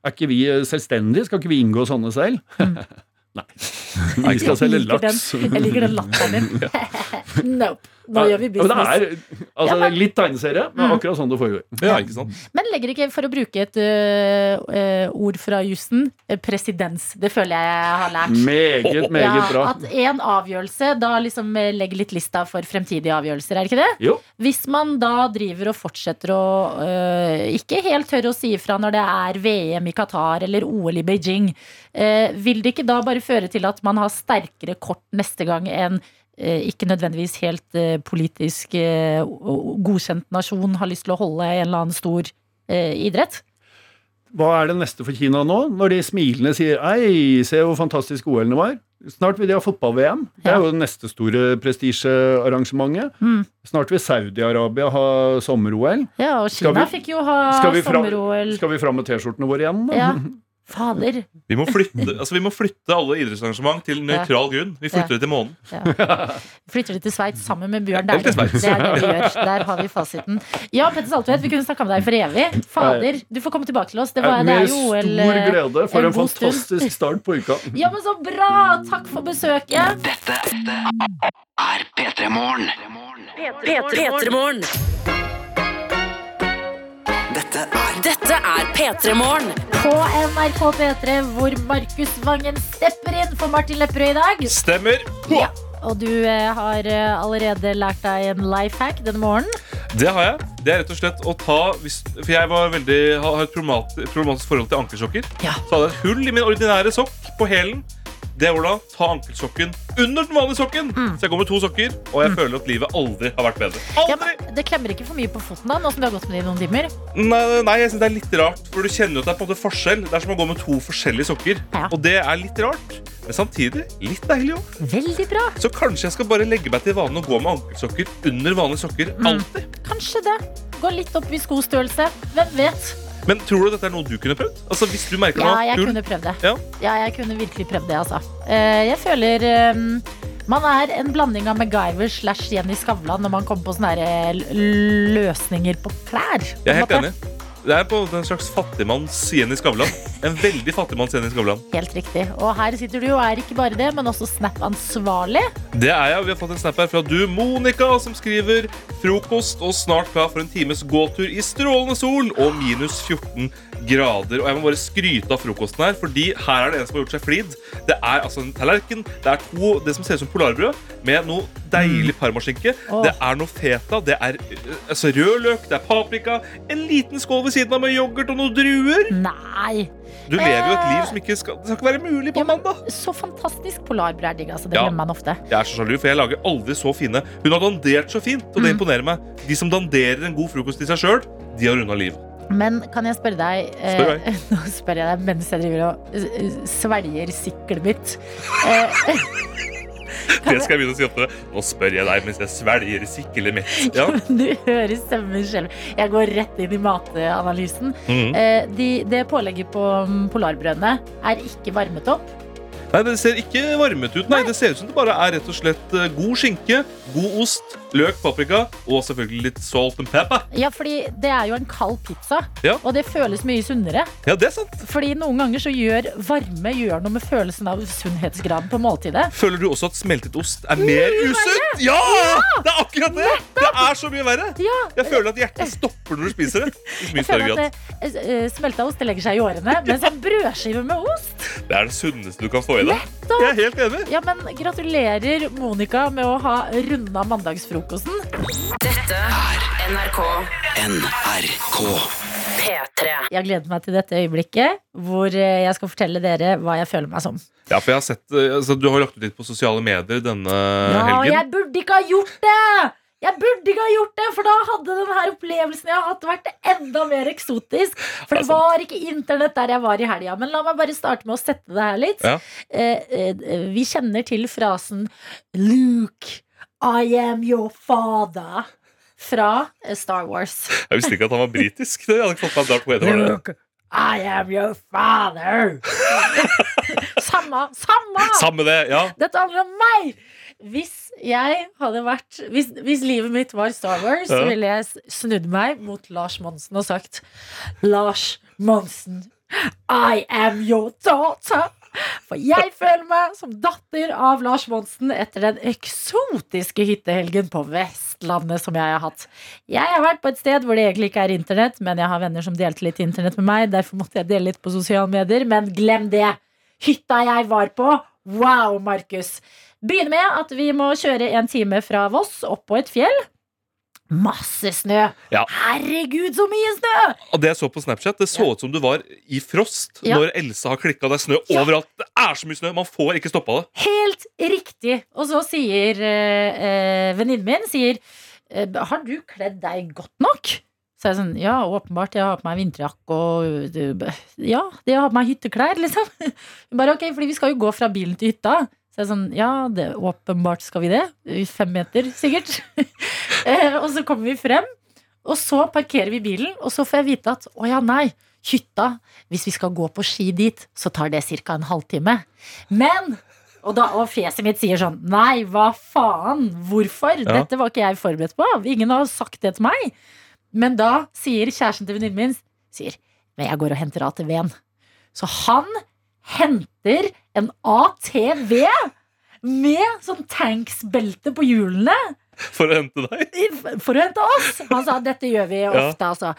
er ikke vi selvstendige? Skal ikke vi inngå sånne selv? Nei. Vi skal selge laks. den. Jeg liker den latteren din. nope. Nå gjør vi business. det er, altså, Ja, men- litt tegneserie, men Mm. akkurat sånn det foregår. ja. Ikke sant? Men legger ikke, for å bruke et ø, ord fra jussen, eh, presedens. Det føler jeg jeg har lært. Meget, meget Ja, bra. at en avgjørelse da liksom legger litt lista for fremtidige avgjørelser, er det ikke det? Jo. Hvis man da driver og fortsetter å ø, ikke helt tørre å si ifra når det er VM i Qatar eller OL i Beijing, eh, vil det ikke da bare føre til at man har sterkere kort neste gang enn ikke nødvendigvis helt eh, politisk eh, godkjent nasjon har lyst til å holde en eller annen stor eh, idrett? Hva er det neste for Kina nå, når de smilende sier Ei, se hvor fantastisk OL-ene var. Snart vil de ha fotball-VM. Det er jo det neste store prestisjearrangementet. Mm. Snart vil Saudi-Arabia ha sommer-OL. Ja, og Kina vi- fikk jo ha sommer-OL. Skal vi fram med T-skjortene våre igjen? da? Ja. Fader. Vi må flytte, altså, vi må flytte alle idrettsarrangement til nøytral grunn. Vi flytter Ja. det til månen. Ja. Flytter det til Sveits sammen med Bjørn Dæhlie. Det er det vi gjør. Der har vi fasiten. Ja, Petter Saltvedt, vi kunne snakka med deg for evig. Fader, du får komme tilbake til oss. Det, var, det Med er jo OL stor eh, glede for en en stund. fantastisk start på uka. Ja, men så bra! Takk for besøket. Dette er P3 Morgen. P3morgen. Dette Dette er P3 Morgen. På NRK P3, hvor Markus Vangen stepper inn for Martin Lepperød i dag. Stemmer! Ja. Og du eh, har eh, allerede lært deg en life hack denne morgenen. Det har jeg. Det er rett og slett å ta hvis, For jeg var veldig, har et problematisk, forhold til ankelsokker. Ja. Så hadde jeg et hull i min ordinære sokk på hælen. Det er hvordan ta ankelsokken under den vanlige sokken. Så jeg går med to sokker, og jeg føler at livet aldri har vært bedre. Ja, Aldri! men det klemmer ikke for mye på foten da, nå som du har gått med det i noen timer. Nei, nei, jeg synes det er litt rart, for du kjenner jo at det er på en måte forskjell. Det er som å gå med to forskjellige sokker. Ja. Og det er litt rart, men samtidig litt deilig òg. Veldig bra. Så kanskje jeg skal bare legge meg til vanen å gå med ankelsokker under vanlige sokker. Alltid. Kanskje det. Gå litt opp i skostørrelse. Hvem vet? Men tror du dette er noe du kunne prøvd? Altså hvis du merker Ja, jeg kunne prøvd det. Ja. Ja, jeg kunne virkelig prøvd det, altså. Eh, Jeg føler eh, man er en blanding av MacGyver slash Jenny Skavlan når man kommer på sånne eh, løsninger på klær. Jeg er helt enig. Det er på en slags fattigmanns Jenny Skavlan. En veldig fattigmanns Jenny Skavlan. Helt riktig. Og her sitter du og er ikke bare det, men også Snap-ansvarlig. Det er jeg, Vi har fått en snap her fra du, Monica, som skriver frokost og snart klar for en times gåtur i strålende sol og minus 14 grader. Og jeg må bare skryte av frokosten her, fordi her er det en som har gjort seg flid. Det er altså en tallerken, det er to, det som ser ut som polarbrød, med noe deilig parmaskinke. Oh. Det er noe feta, det er øh, altså, rød løk, det er paprika, en liten skål ved siden av med yoghurt og noen druer. Nei! Du lever jo et liv som ikke skal, skal ikke være mulig på Ja, mandag. så fantastisk polarbrød er digg, altså. Det Ja. glemmer man ofte. Jeg er så sjalu, for jeg lager aldri så fine. Hun har dandert så fint, og det Mm. imponerer meg. De som danderer en god frokost til seg sjøl, de har runda livet. Men kan jeg spørre deg eh, Spør meg. Nå spør jeg deg mens jeg driver og eh, svelger siklet mitt. Eh, Det skal jeg begynne å si oftere. Nå spør jeg deg mens jeg svelger sikkelet mitt. Ja. Du hører stemmen selv. Jeg går rett inn i matanalysen. Mhm. Eh, de, det pålegget på mm, polarbrødene er ikke varmet opp. Nei, Det ser ikke varmet ut. Nei, Det ser ut som det bare er rett og slett eh, god skinke, god ost, løk, paprika og selvfølgelig litt salt and pepper. Ja, fordi det er jo en kald pizza, Ja. og det føles mye sunnere. Ja, det er sant. Fordi noen ganger så gjør varme gjør noe med følelsen av sunnhetsgraden på måltidet. Føler du også at smeltet ost er mer usunt? Ja! Det er akkurat det! Det er så mye verre. Ja, Jeg føler at hjertet stopper når du spiser det. Jeg føler at det, eh, Smelta ost det legger seg i årene, mens en brødskive med ost Det er det sunneste du kan få i deg. Jeg er helt enig. Ja, men Gratulerer, Monica, med å ha runda mandagsfrokosten. Dette er NRK NRK. P3. Jeg gleder meg til dette øyeblikket hvor eh, jeg skal fortelle dere hva jeg føler meg som. Ja, for jeg har sett, eh, altså, Du har lagt ut litt på sosiale medier denne Ja, helgen. jeg burde ikke ha gjort det! Jeg burde ikke ha gjort det, for da hadde denne opplevelsen jeg har hatt, vært enda mer eksotisk. For det var ikke internett der jeg var i helga. Men la meg bare starte med å sette det her litt. Ja. Eh, eh, vi kjenner til frasen 'Luke, I am your father' fra eh, Star Wars. Jeg visste ikke at han var britisk. Det hadde ikke fått meg Darth Vader. Luke, I am your father. samme, samme! Samme det, ja. Dette handler om meg! Hvis jeg hadde vært Hvis, hvis livet mitt var Star Wars, så ville jeg snudd meg mot Lars Monsen og sagt Lars Monsen, I am your daughter. For jeg føler meg som datter av Lars Monsen etter den eksotiske hyttehelgen på Vestlandet som jeg har hatt. Jeg har vært på et sted hvor det egentlig ikke er internett, men jeg har venner som delte litt internett med meg. Derfor måtte jeg dele litt på sosiale medier. Men glem det! Hytta jeg var på, wow, Markus! Begynner med at vi må kjøre en time fra Voss opp på et fjell. Masse snø! Ja. Herregud, så mye snø! Og det jeg så på Snapchat, det så ut som du var i frost Ja. når Elsa har klikka. Er snø overalt. Det er så mye snø! Man får ikke stoppa det. Helt riktig. Og så sier øh, venninnen min sier eh, Har du kledd deg godt nok? Så jeg er sånn, ja, åpenbart. Jeg har på meg vinterjakke og Ja, det har på meg hytteklær, liksom. Bare ok, fordi vi skal jo gå fra bilen til hytta. Så jeg er sånn, ja, det, åpenbart skal vi det. I Fem meter, sikkert. eh, og så kommer vi frem, og så parkerer vi bilen, og så får jeg vite at å ja, nei, hytta, hvis vi skal gå på ski dit, så tar det ca. en halvtime. Men og, da, og fjeset mitt sier sånn Nei, hva faen? Hvorfor? Ja. Dette var ikke jeg forberedt på. Ingen har sagt det til meg. Men da sier kjæresten til venninnen min sier, Men jeg går og henter ATV-en. Så han henter en ATV med sånn tanksbelte på hjulene For å hente deg. for å hente oss. Han sa dette gjør vi ofte, altså.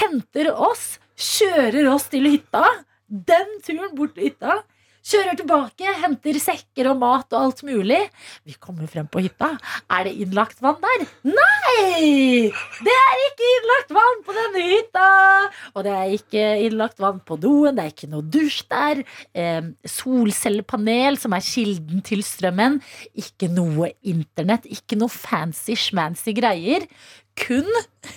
Henter oss, kjører oss til hytta. Den turen bort til hytta. Kjører tilbake, henter sekker og mat og alt mulig. Vi kommer frem på hytta. Er det innlagt vann der? Nei! Det er ikke innlagt vann på denne hytta! Og det er ikke innlagt vann på doen. Det er ikke noe dusj der. Eh, solcellepanel, som er kilden til strømmen. Ikke noe internett. Ikke noe fancy-schmancy greier. Kun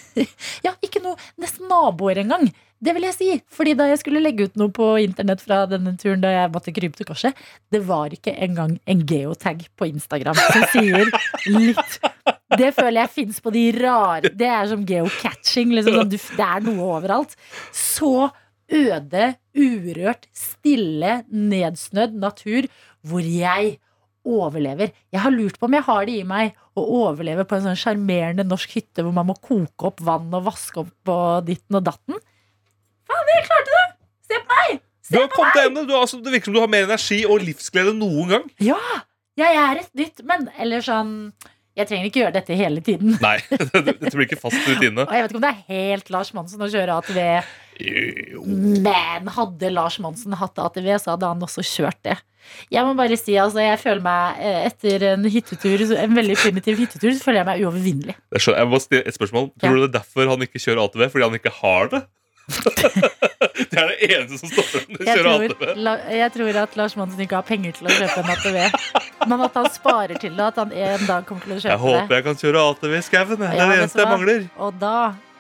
Ja, ikke noe Nesten naboer engang. Det vil jeg si. Fordi da jeg skulle legge ut noe på internett fra denne turen da jeg måtte krype til korset, det var ikke engang en geotag på Instagram som sier litt Det føler jeg fins på de rare Det er som geocatching. Liksom, sånn, det er noe overalt. Så øde, urørt, stille, nedsnødd natur hvor jeg overlever. Jeg har lurt på om jeg har det i meg å overleve på en sånn sjarmerende norsk hytte hvor man må koke opp vann og vaske opp på ditten og datten. Jeg klarte det! Se på meg! Du har kommet deg gjennom altså, det virker som du har mer energi og livsglede enn noen gang. Ja! Jeg er et nytt men Eller sånn Jeg trenger ikke gjøre dette hele tiden. Nei, Dette blir ikke fast rutine. Og jeg vet ikke om det er helt Lars Monsen å kjøre ATV, men hadde Lars Monsen hatt ATV, så hadde han også kjørt det. Jeg må bare si, altså, jeg føler meg eh, etter en hyttetur, en veldig primitiv hyttetur, så føler jeg meg uovervinnelig. Jeg, må stille et spørsmål. Tror du det er derfor han ikke kjører ATV? Fordi han ikke har det? det er det eneste som står ham. å Jeg kjøre ATV. jeg tror at Lars Monsen ikke har penger til å kjøpe en ATV, men at han sparer til det, at han en dag kommer til å kjøpe det. jeg håper jeg kan kjøre ATV i skauen. Det Det Ja, er det eneste jeg mangler. Og da,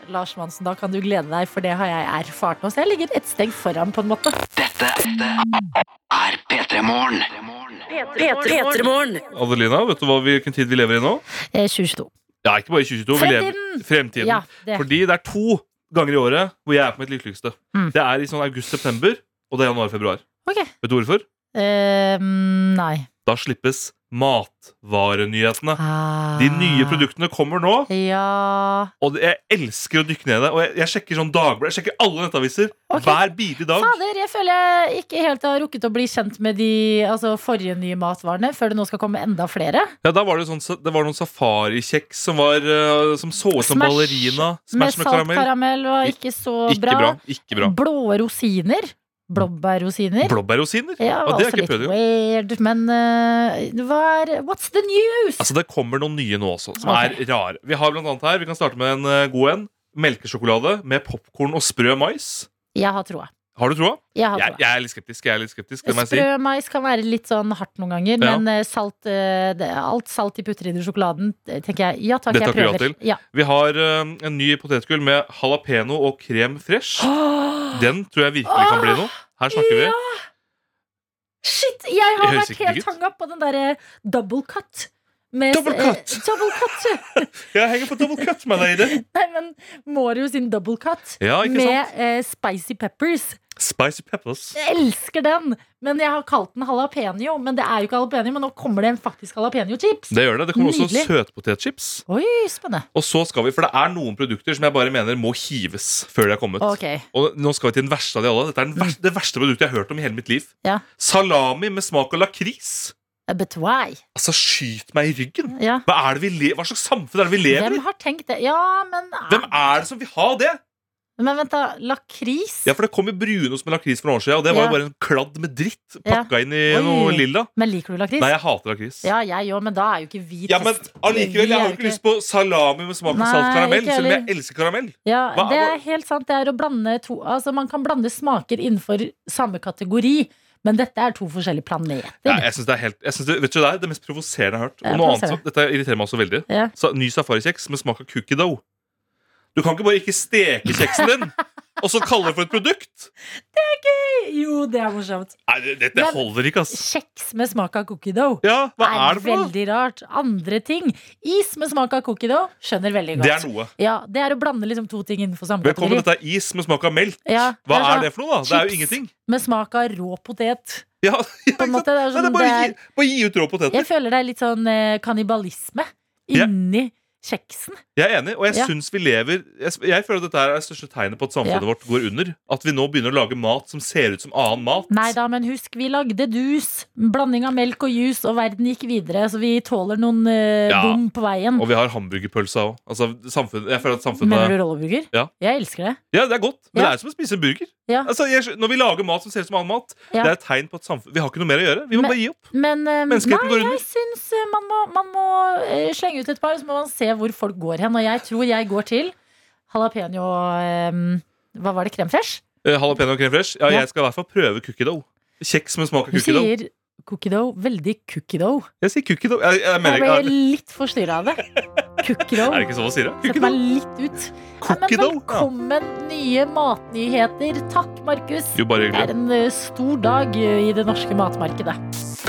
Lars Monsen, da kan du glede deg, for det har jeg erfart nå. Så jeg ligger et steg foran, på en måte. Dette er P3 Morgen. Adelina, vet du hva, hvilken tid vi lever i nå? Eh, 2022. Ja, ikke bare i 2022. Vi lever Fremtiden! fremtiden. Ja, det. Fordi det er to ganger i året hvor jeg er på mitt lykkeligste. Mm. Det er i sånn august-september, og det er januar-februar. Ok. Vet du hvorfor? Uh, nei. Da slippes matvarenyhetene. Ah. De nye produktene kommer nå, Ja og jeg elsker å dykke ned i det. Og jeg, jeg sjekker sånn Dagbladet, jeg sjekker alle nettaviser okay. hver bidige dag. Fader, jeg føler jeg ikke helt har rukket å bli kjent med de altså, forrige nye matvarene før det nå skal komme enda flere. Ja, da var det, sånn, det var noen safarikjeks som, var, eh, som så ut som ballerina. med Smash med salt karamell. karamell var ikke så Ikke bra. Ikke bra. Blå rosiner. Blåbærrosiner. Blåbærrosiner? Ja, det har jeg ikke prøvd. weird, men uh, hva er What's the news? Altså, det kommer noen nye nå også, som okay. er rare. Vi har blant annet her, vi kan starte med en eh, god en. Melkesjokolade med popkorn og sprø mais. Jeg har troa. Har du troa? Jeg Jeg, jeg er litt skeptisk. Jeg er litt skeptisk. Sprø mais kan være litt sånn hardt noen ganger, Ja. men eh, salt, eh, det, alt salt de putter i den sjokoladen, eh, tenker jeg ja takk, Det jeg ja prøver. til. Ja. Vi har uh, en ny potetgull med jalapeño og krem fresh. Den tror jeg virkelig kan bli noe. Her snakker vi. Shit, jeg har vært helt hanga på den derre double cut. Med, Double cut? eh, double cut. Jeg henger på double cut, my lady. Nei, men Mario sin double cut Ja, med eh, spicy peppers. Spicy peppers. Jeg elsker den! Men jeg har kalt den jalapeño. Men det er jo ikke jalapeño, men nå kommer det en faktisk jalapeño-chips. Det gjør det. Det kommer også Nydelig. søtpotetchips. Oi, spennende. Og så skal vi, For det er noen produkter som jeg bare mener må hives før de er kommet. Okay. Og nå skal vi til den verste av de alle. Dette er den verste, det verste produktet jeg har hørt om i hele mitt liv. Ja. Salami med smak av lakris. But why? Altså, skyt meg i ryggen! Ja. Hva, er det vi le Hva slags samfunn er det vi lever i? Hvem har tenkt det? Ja, men Hvem er det som vil ha det? Men vent, da. Lakris? Ja, for Det kom jo brunost med lakris for noen år siden, og det var Ja. jo bare en kladd med dritt Ja. inn i Oi. noe lilla. Men liker du lakris? Nei, jeg hater lakris. Ja, jeg òg, men da er jo ikke vi Ja, men allikevel, jeg har jo ikke lyst på salami med smak av salt karamell, selv om jeg elsker karamell. Ja, Hva- det er helt sant. Det er å blande to Altså, man kan blande smaker innenfor samme kategori, men dette er to forskjellige planeter. Ja, jeg synes det er helt synes det, Vet du, det er det mest provoserende jeg har hørt. Og noe annet, som- dette irriterer meg også veldig. Ja. Så, ny safarikjeks med smak av cookie dough. Du kan ikke bare ikke steke kjeksen din, og så kalle det for et produkt. Det er gøy! Jo, det er morsomt. Nei, det, Dette Men- holder ikke, ass. Kjeks med smak av cookie dough. Ja, hva er det for veldig rart. Andre ting. Is med smak av cookie dough skjønner veldig godt. Det er noe. Ja, det er å blande liksom to ting innenfor samme Velkommen, kategori. dette er is med smak av melk. Ja, Hva det er er sånn det for noe, da? Det er jo chips. ingenting. Med smak av rå potet. Ja, ja, På en måte, det er Nei, sånn, det er bare, det gi, bare gi ut rå poteter. Jeg føler det er litt sånn eh, kannibalisme inni inni kjeksen. Jeg er enig, og jeg Ja. syns vi lever jeg, jeg føler at dette er det største tegnet på at samfunnet Ja. vårt går under. At vi nå begynner å lage mat som ser ut som annen mat. Nei da, men husk, vi lagde dus. Blanding av melk og juice, og verden gikk videre. Så vi tåler noen uh, Ja. bom på veien. Og vi har hamburgerpølsa òg. Altså, jeg føler at Mener du rolleburger? Ja. Jeg elsker det. Ja, det er godt, men det er som å spise en burger. Ja. Altså, jeg, når vi lager mat som ser ut som annen mat, det er et tegn på at samfunnet vi har ikke noe mer å gjøre. Vi må Men- bare gi opp. Men uh, Menneskeheten nei, går under. jeg syns eh, man må, man må uh, slenge ut et par, så må man se hvor folk går hen. Og jeg tror jeg går til jalapeño eh, Hva var det? Krem fresh? Eh, Jalapeño krem fresh. Ja, Ja. jeg skal i hvert fall prøve cookie dough. Kjeks med smak av Du cookie dough. sier cookie dough. Veldig cookie dough. Jeg sier cookie dough. Jeg, jeg Jeg ble litt forstyrra av det. Cookie dough. Er det ikke sånn man sier det? Cookie meg litt ut. Cookie Cookie men? Ja. velkommen nye matnyheter. Takk, Markus. Jo, bare Det er en eh, stor dag i det norske matmarkedet.